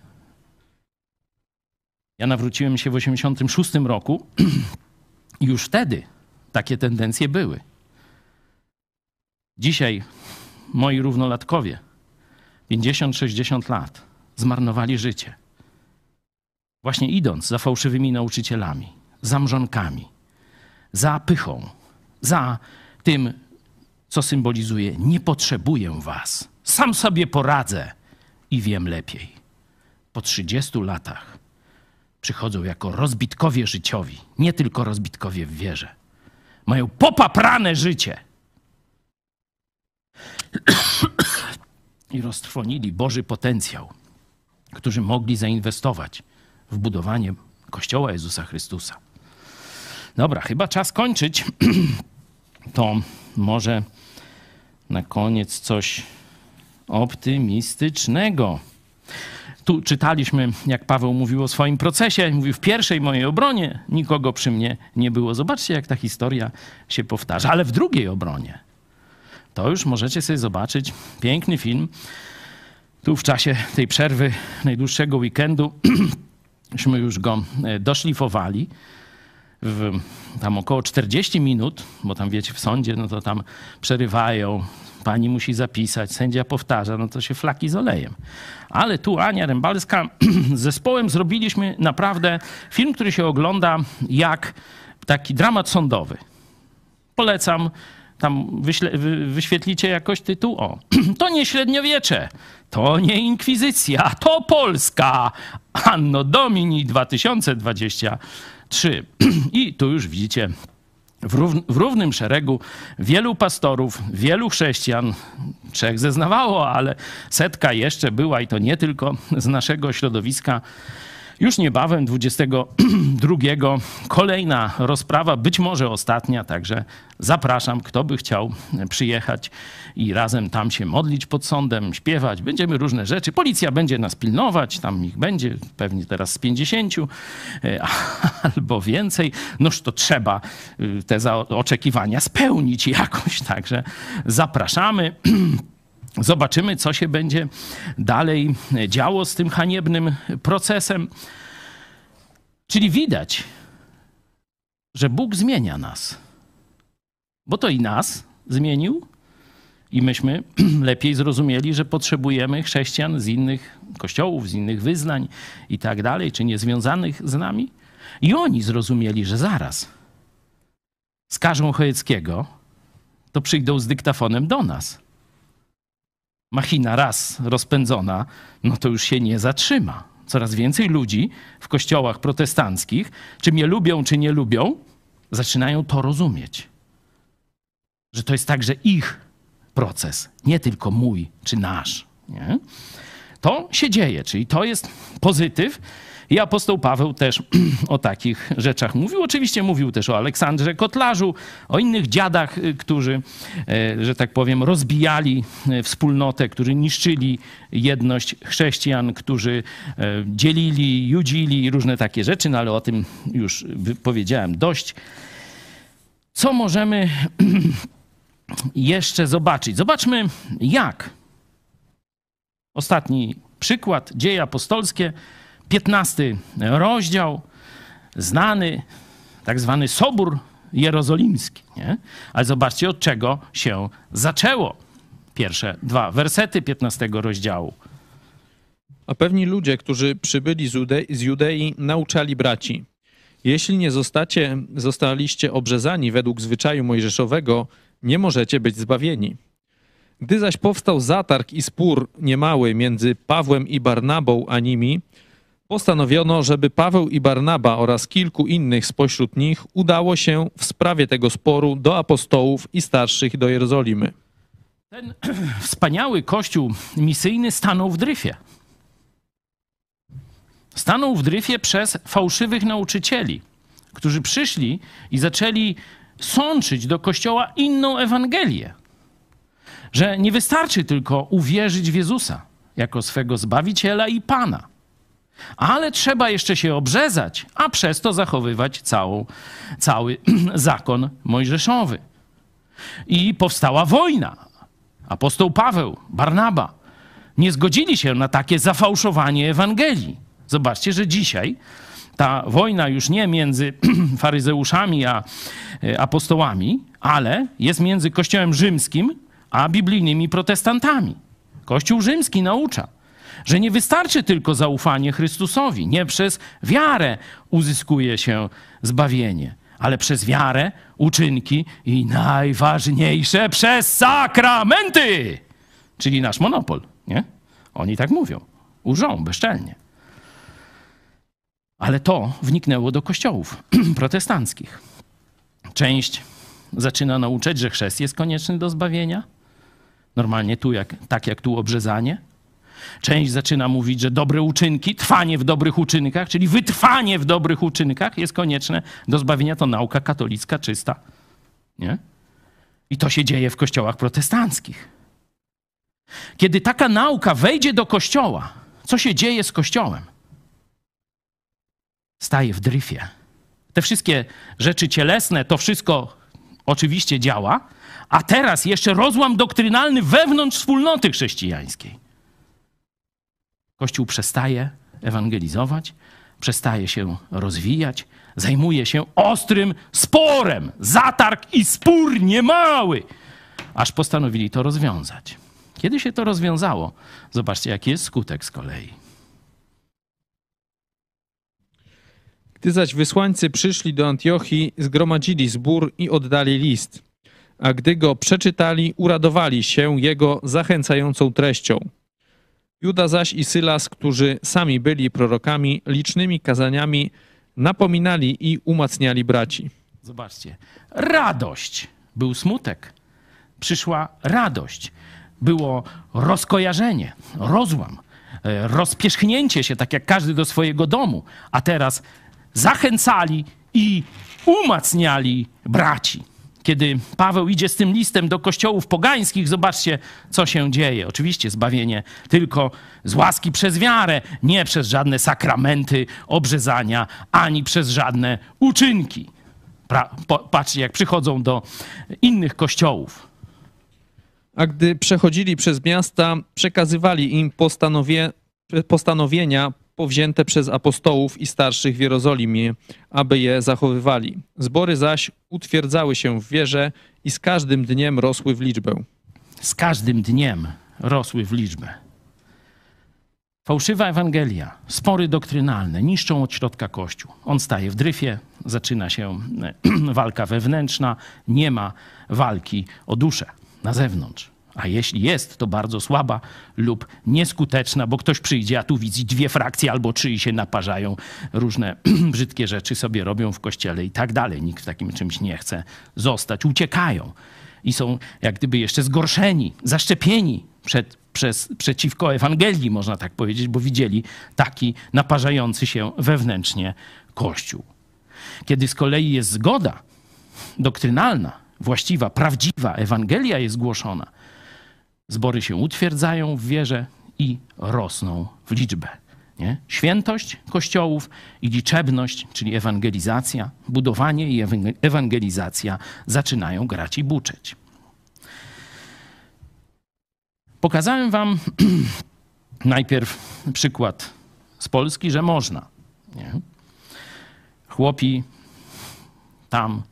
Ja nawróciłem się w 86 roku już wtedy takie tendencje były. Dzisiaj moi równolatkowie, 50-60 lat, zmarnowali życie. Właśnie idąc za fałszywymi nauczycielami, za mrzonkami, za pychą, za tym, co symbolizuje: Nie potrzebuję was, sam sobie poradzę i wiem lepiej. Po 30 latach przychodzą jako rozbitkowie życiowi, nie tylko rozbitkowie w wierze. Mają popaprane życie. I roztrwonili Boży potencjał, którzy mogli zainwestować w budowanie Kościoła Jezusa Chrystusa. Dobra, chyba czas kończyć. To może na koniec coś optymistycznego. Tu czytaliśmy, jak Paweł mówił o swoim procesie. Mówił, w pierwszej mojej obronie nikogo przy mnie nie było. Zobaczcie, jak ta historia się powtarza. Ale w drugiej obronie, to już możecie sobie zobaczyć piękny film. Tu w czasie tej przerwy najdłuższego weekendu myśmy już go e, doszlifowali w tam około 40 minut, bo tam wiecie, w sądzie, no to tam przerywają, pani musi zapisać, sędzia powtarza, no to się flaki z olejem. Ale tu Ania Rębalska z zespołem zrobiliśmy naprawdę film, który się ogląda jak taki dramat sądowy. Polecam, tam wyśle, wy, wyświetlicie jakoś tytuł. O, to nie średniowiecze, to nie inkwizycja, to Polska. Anno Domini 2023. I tu już widzicie w, równym szeregu wielu pastorów, wielu chrześcijan, trzech zeznawało, ale setka jeszcze była i to nie tylko z naszego środowiska. Już niebawem, 22, kolejna rozprawa, być może ostatnia, także zapraszam, kto by chciał przyjechać i razem tam się modlić pod sądem, śpiewać. Będziemy różne rzeczy. Policja będzie nas pilnować, tam ich będzie pewnie teraz z 50 e, albo więcej. Noż to trzeba y, te oczekiwania spełnić jakoś, także zapraszamy. Zobaczymy, co się będzie dalej działo z tym haniebnym procesem. Czyli widać, że Bóg zmienia nas. Bo to i nas zmienił, i myśmy lepiej zrozumieli, że potrzebujemy chrześcijan z innych kościołów, z innych wyznań i tak dalej, czy niezwiązanych z nami. I oni zrozumieli, że zaraz skażą Chojeckiego, to przyjdą z dyktafonem do nas machina raz rozpędzona, no to już się nie zatrzyma. Coraz więcej ludzi w kościołach protestanckich, czy mnie lubią, czy nie lubią, zaczynają to rozumieć. Że to jest także ich proces, nie tylko mój czy nasz. Nie? To się dzieje, czyli to jest pozytyw, i apostoł Paweł też o takich rzeczach mówił. Oczywiście mówił też o Aleksandrze Kotlarzu, o innych dziadach, y, którzy, e, że tak powiem, rozbijali e, wspólnotę, którzy niszczyli jedność chrześcijan, którzy e, dzielili, judzili i różne takie rzeczy, no ale o tym już powiedziałem dość. Co możemy jeszcze zobaczyć? Zobaczmy, jak. Ostatni przykład, dzieje apostolskie, 15 rozdział, znany tak zwany Sobór Jerozolimski. Nie? Ale zobaczcie, od czego się zaczęło. Pierwsze dwa wersety 15 rozdziału. A pewni ludzie, którzy przybyli z, Jude z Judei, nauczali braci. Jeśli nie zostacie, zostaliście obrzezani według zwyczaju mojżeszowego, nie możecie być zbawieni. Gdy zaś powstał zatarg i spór niemały między Pawłem i Barnabą a nimi, Postanowiono, żeby Paweł i Barnaba oraz kilku innych spośród nich udało się w sprawie tego sporu do apostołów i starszych do Jerozolimy. Ten wspaniały kościół misyjny stanął w dryfie. Stanął w dryfie przez fałszywych nauczycieli, którzy przyszli i zaczęli sączyć do kościoła inną Ewangelię. Że nie wystarczy tylko uwierzyć w Jezusa jako swego zbawiciela i pana ale trzeba jeszcze się obrzezać, a przez to zachowywać całą, cały zakon mojżeszowy. I powstała wojna. Apostoł Paweł, Barnaba nie zgodzili się na takie zafałszowanie Ewangelii. Zobaczcie, że dzisiaj ta wojna już nie między faryzeuszami a e, apostołami, ale jest między Kościołem rzymskim a biblijnymi protestantami. Kościół rzymski naucza, że nie wystarczy tylko zaufanie Chrystusowi. Nie przez wiarę uzyskuje się zbawienie, ale przez wiarę, uczynki i najważniejsze przez sakramenty, czyli nasz monopol. Nie? Oni tak mówią. Urzą bezczelnie. Ale to wniknęło do kościołów protestanckich. Część zaczyna nauczać, że chrzest jest konieczny do zbawienia. Normalnie tu, jak, tak jak tu obrzezanie. Część zaczyna mówić, że dobre uczynki, trwanie w dobrych uczynkach, czyli wytrwanie w dobrych uczynkach jest konieczne do zbawienia. To nauka katolicka czysta. Nie? I to się dzieje w kościołach protestanckich. Kiedy taka nauka wejdzie do kościoła, co się dzieje z kościołem? Staje w dryfie. Te wszystkie rzeczy cielesne, to wszystko oczywiście działa, a teraz jeszcze rozłam doktrynalny wewnątrz wspólnoty chrześcijańskiej. Kościół przestaje ewangelizować, przestaje się rozwijać, zajmuje się ostrym sporem, zatarg i spór niemały, aż postanowili to rozwiązać. Kiedy się to rozwiązało, zobaczcie, jaki jest skutek z kolei. Gdy zaś wysłańcy przyszli do Antiochii, zgromadzili zbór i oddali list. A gdy go przeczytali, uradowali się jego zachęcającą treścią. Juda zaś i Sylas, którzy sami byli prorokami, licznymi kazaniami napominali i umacniali braci. Zobaczcie, radość. Był smutek. Przyszła radość. Było rozkojarzenie, rozłam, e, rozpierzchnięcie się, tak jak każdy do swojego domu. A teraz zachęcali i umacniali braci. Kiedy Paweł idzie z tym listem do kościołów pogańskich, zobaczcie, co się dzieje. Oczywiście zbawienie tylko z łaski przez wiarę, nie przez żadne sakramenty obrzezania, ani przez żadne uczynki. Pra, po, patrzcie, jak przychodzą do innych kościołów. A gdy przechodzili przez miasta, przekazywali im postanowie, postanowienia powzięte przez apostołów i starszych w Jerozolimie, aby je zachowywali. Zbory zaś utwierdzały się w wierze i z każdym dniem rosły w liczbę. Z każdym dniem rosły w liczbę. Fałszywa Ewangelia, spory doktrynalne niszczą od środka Kościół. On staje w dryfie, zaczyna się walka wewnętrzna, nie ma walki o duszę na zewnątrz. A jeśli jest, to bardzo słaba lub nieskuteczna, bo ktoś przyjdzie, a tu widzi dwie frakcje albo trzy i się naparzają, różne brzydkie rzeczy sobie robią w kościele i tak dalej. Nikt w takim czymś nie chce zostać, uciekają i są jak gdyby jeszcze zgorszeni, zaszczepieni przed, przez, przeciwko Ewangelii, można tak powiedzieć, bo widzieli taki naparzający się wewnętrznie Kościół. Kiedy z kolei jest zgoda doktrynalna, właściwa, prawdziwa Ewangelia jest głoszona, zbory się utwierdzają w wierze i rosną w liczbę. Nie? Świętość kościołów i liczebność, czyli ewangelizacja, budowanie i ewangelizacja zaczynają grać i buczeć. Pokazałem Wam najpierw przykład z Polski, że można. Nie? Chłopi tam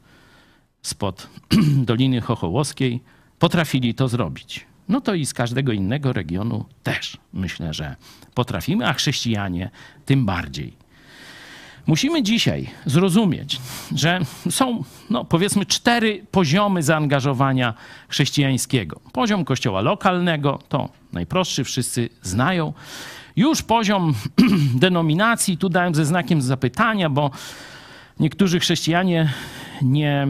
spod Doliny Chochołowskiej potrafili to zrobić no to i z każdego innego regionu też myślę, że potrafimy, a chrześcijanie tym bardziej. Musimy dzisiaj zrozumieć, że są, no, powiedzmy, cztery poziomy zaangażowania chrześcijańskiego. Poziom kościoła lokalnego to najprostszy, wszyscy znają. Już poziom denominacji, tu dałem ze znakiem zapytania, bo niektórzy chrześcijanie nie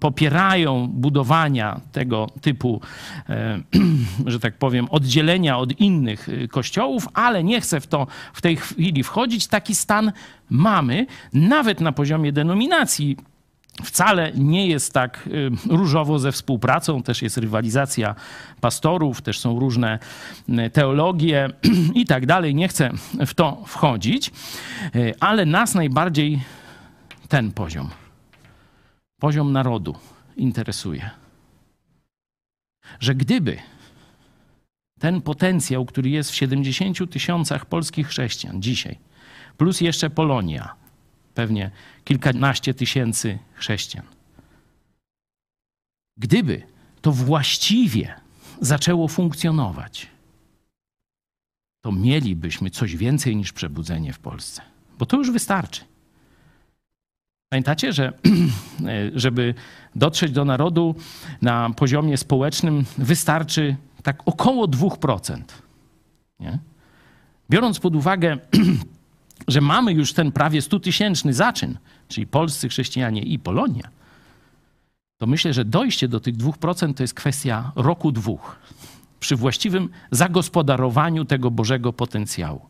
popierają budowania tego typu, e, że tak powiem, oddzielenia od innych e, kościołów, ale nie chcę w to w tej chwili wchodzić. Taki stan mamy, nawet na poziomie denominacji wcale nie jest tak e, różowo ze współpracą, też jest rywalizacja pastorów, też są różne teologie i tak dalej. Nie chcę w to wchodzić, ale nas najbardziej ten poziom poziom narodu interesuje. Że gdyby ten potencjał, który jest w 70 tysiącach polskich chrześcijan dzisiaj, plus jeszcze Polonia, pewnie kilkanaście tysięcy chrześcijan, gdyby to właściwie zaczęło funkcjonować, to mielibyśmy coś więcej niż przebudzenie w Polsce. Bo to już wystarczy. Pamiętacie, że żeby dotrzeć do narodu na poziomie społecznym wystarczy tak około 2%. Nie? Biorąc pod uwagę, że mamy już ten prawie 100-tysięczny zaczyn, czyli polscy chrześcijanie i Polonia, to myślę, że dojście do tych 2% to jest kwestia roku dwóch. Przy właściwym zagospodarowaniu tego Bożego potencjału.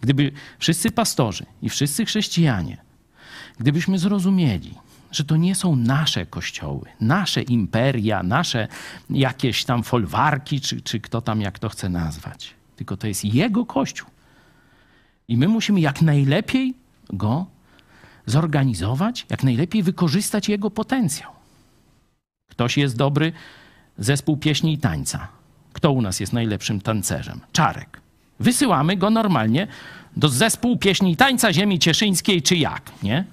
Gdyby wszyscy pastorzy i wszyscy chrześcijanie Gdybyśmy zrozumieli, że to nie są nasze kościoły, nasze imperia, nasze jakieś tam folwarki, czy, czy kto tam jak to chce nazwać. Tylko to jest Jego kościół. I my musimy jak najlepiej go zorganizować, jak najlepiej wykorzystać jego potencjał. Ktoś jest dobry, zespół pieśni i tańca. Kto u nas jest najlepszym tancerzem? Czarek. Wysyłamy go normalnie do zespół pieśni i tańca ziemi cieszyńskiej, czy jak, nie?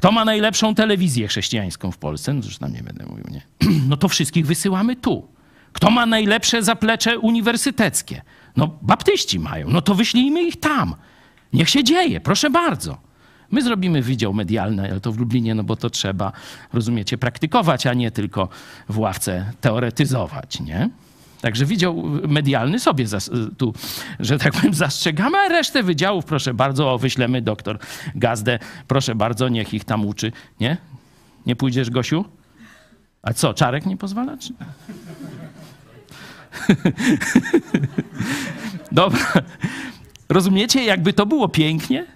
Kto ma najlepszą telewizję chrześcijańską w Polsce? No już nie będę mówił, nie? No to wszystkich wysyłamy tu. Kto ma najlepsze zaplecze uniwersyteckie? No baptyści mają. No to wyślijmy ich tam. Niech się dzieje, proszę bardzo. My zrobimy wydział medialny, ale to w Lublinie, no bo to trzeba, rozumiecie, praktykować, a nie tylko w ławce teoretyzować, nie? Także wydział medialny sobie zas, tu, że tak powiem, zastrzegamy, a resztę wydziałów, proszę bardzo, o, wyślemy doktor Gazdę, proszę bardzo, niech ich tam uczy, nie? Nie pójdziesz, Gosiu? A co, Czarek nie pozwala? Czy... Dobra. Rozumiecie, jakby to było pięknie?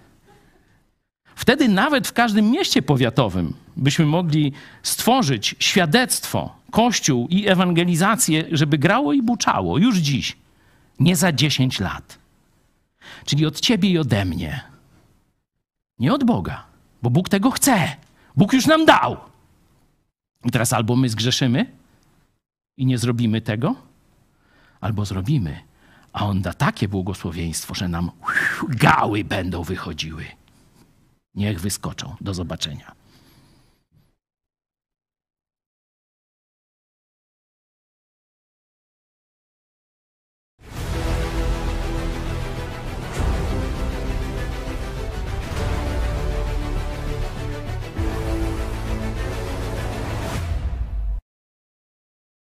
Wtedy nawet w każdym mieście powiatowym byśmy mogli stworzyć świadectwo, kościół i ewangelizację, żeby grało i buczało już dziś, nie za 10 lat. Czyli od ciebie i ode mnie. Nie od Boga, bo Bóg tego chce. Bóg już nam dał. I teraz albo my zgrzeszymy i nie zrobimy tego, albo zrobimy, a On da takie błogosławieństwo, że nam gały będą wychodziły. Niech wyskoczą. Do zobaczenia.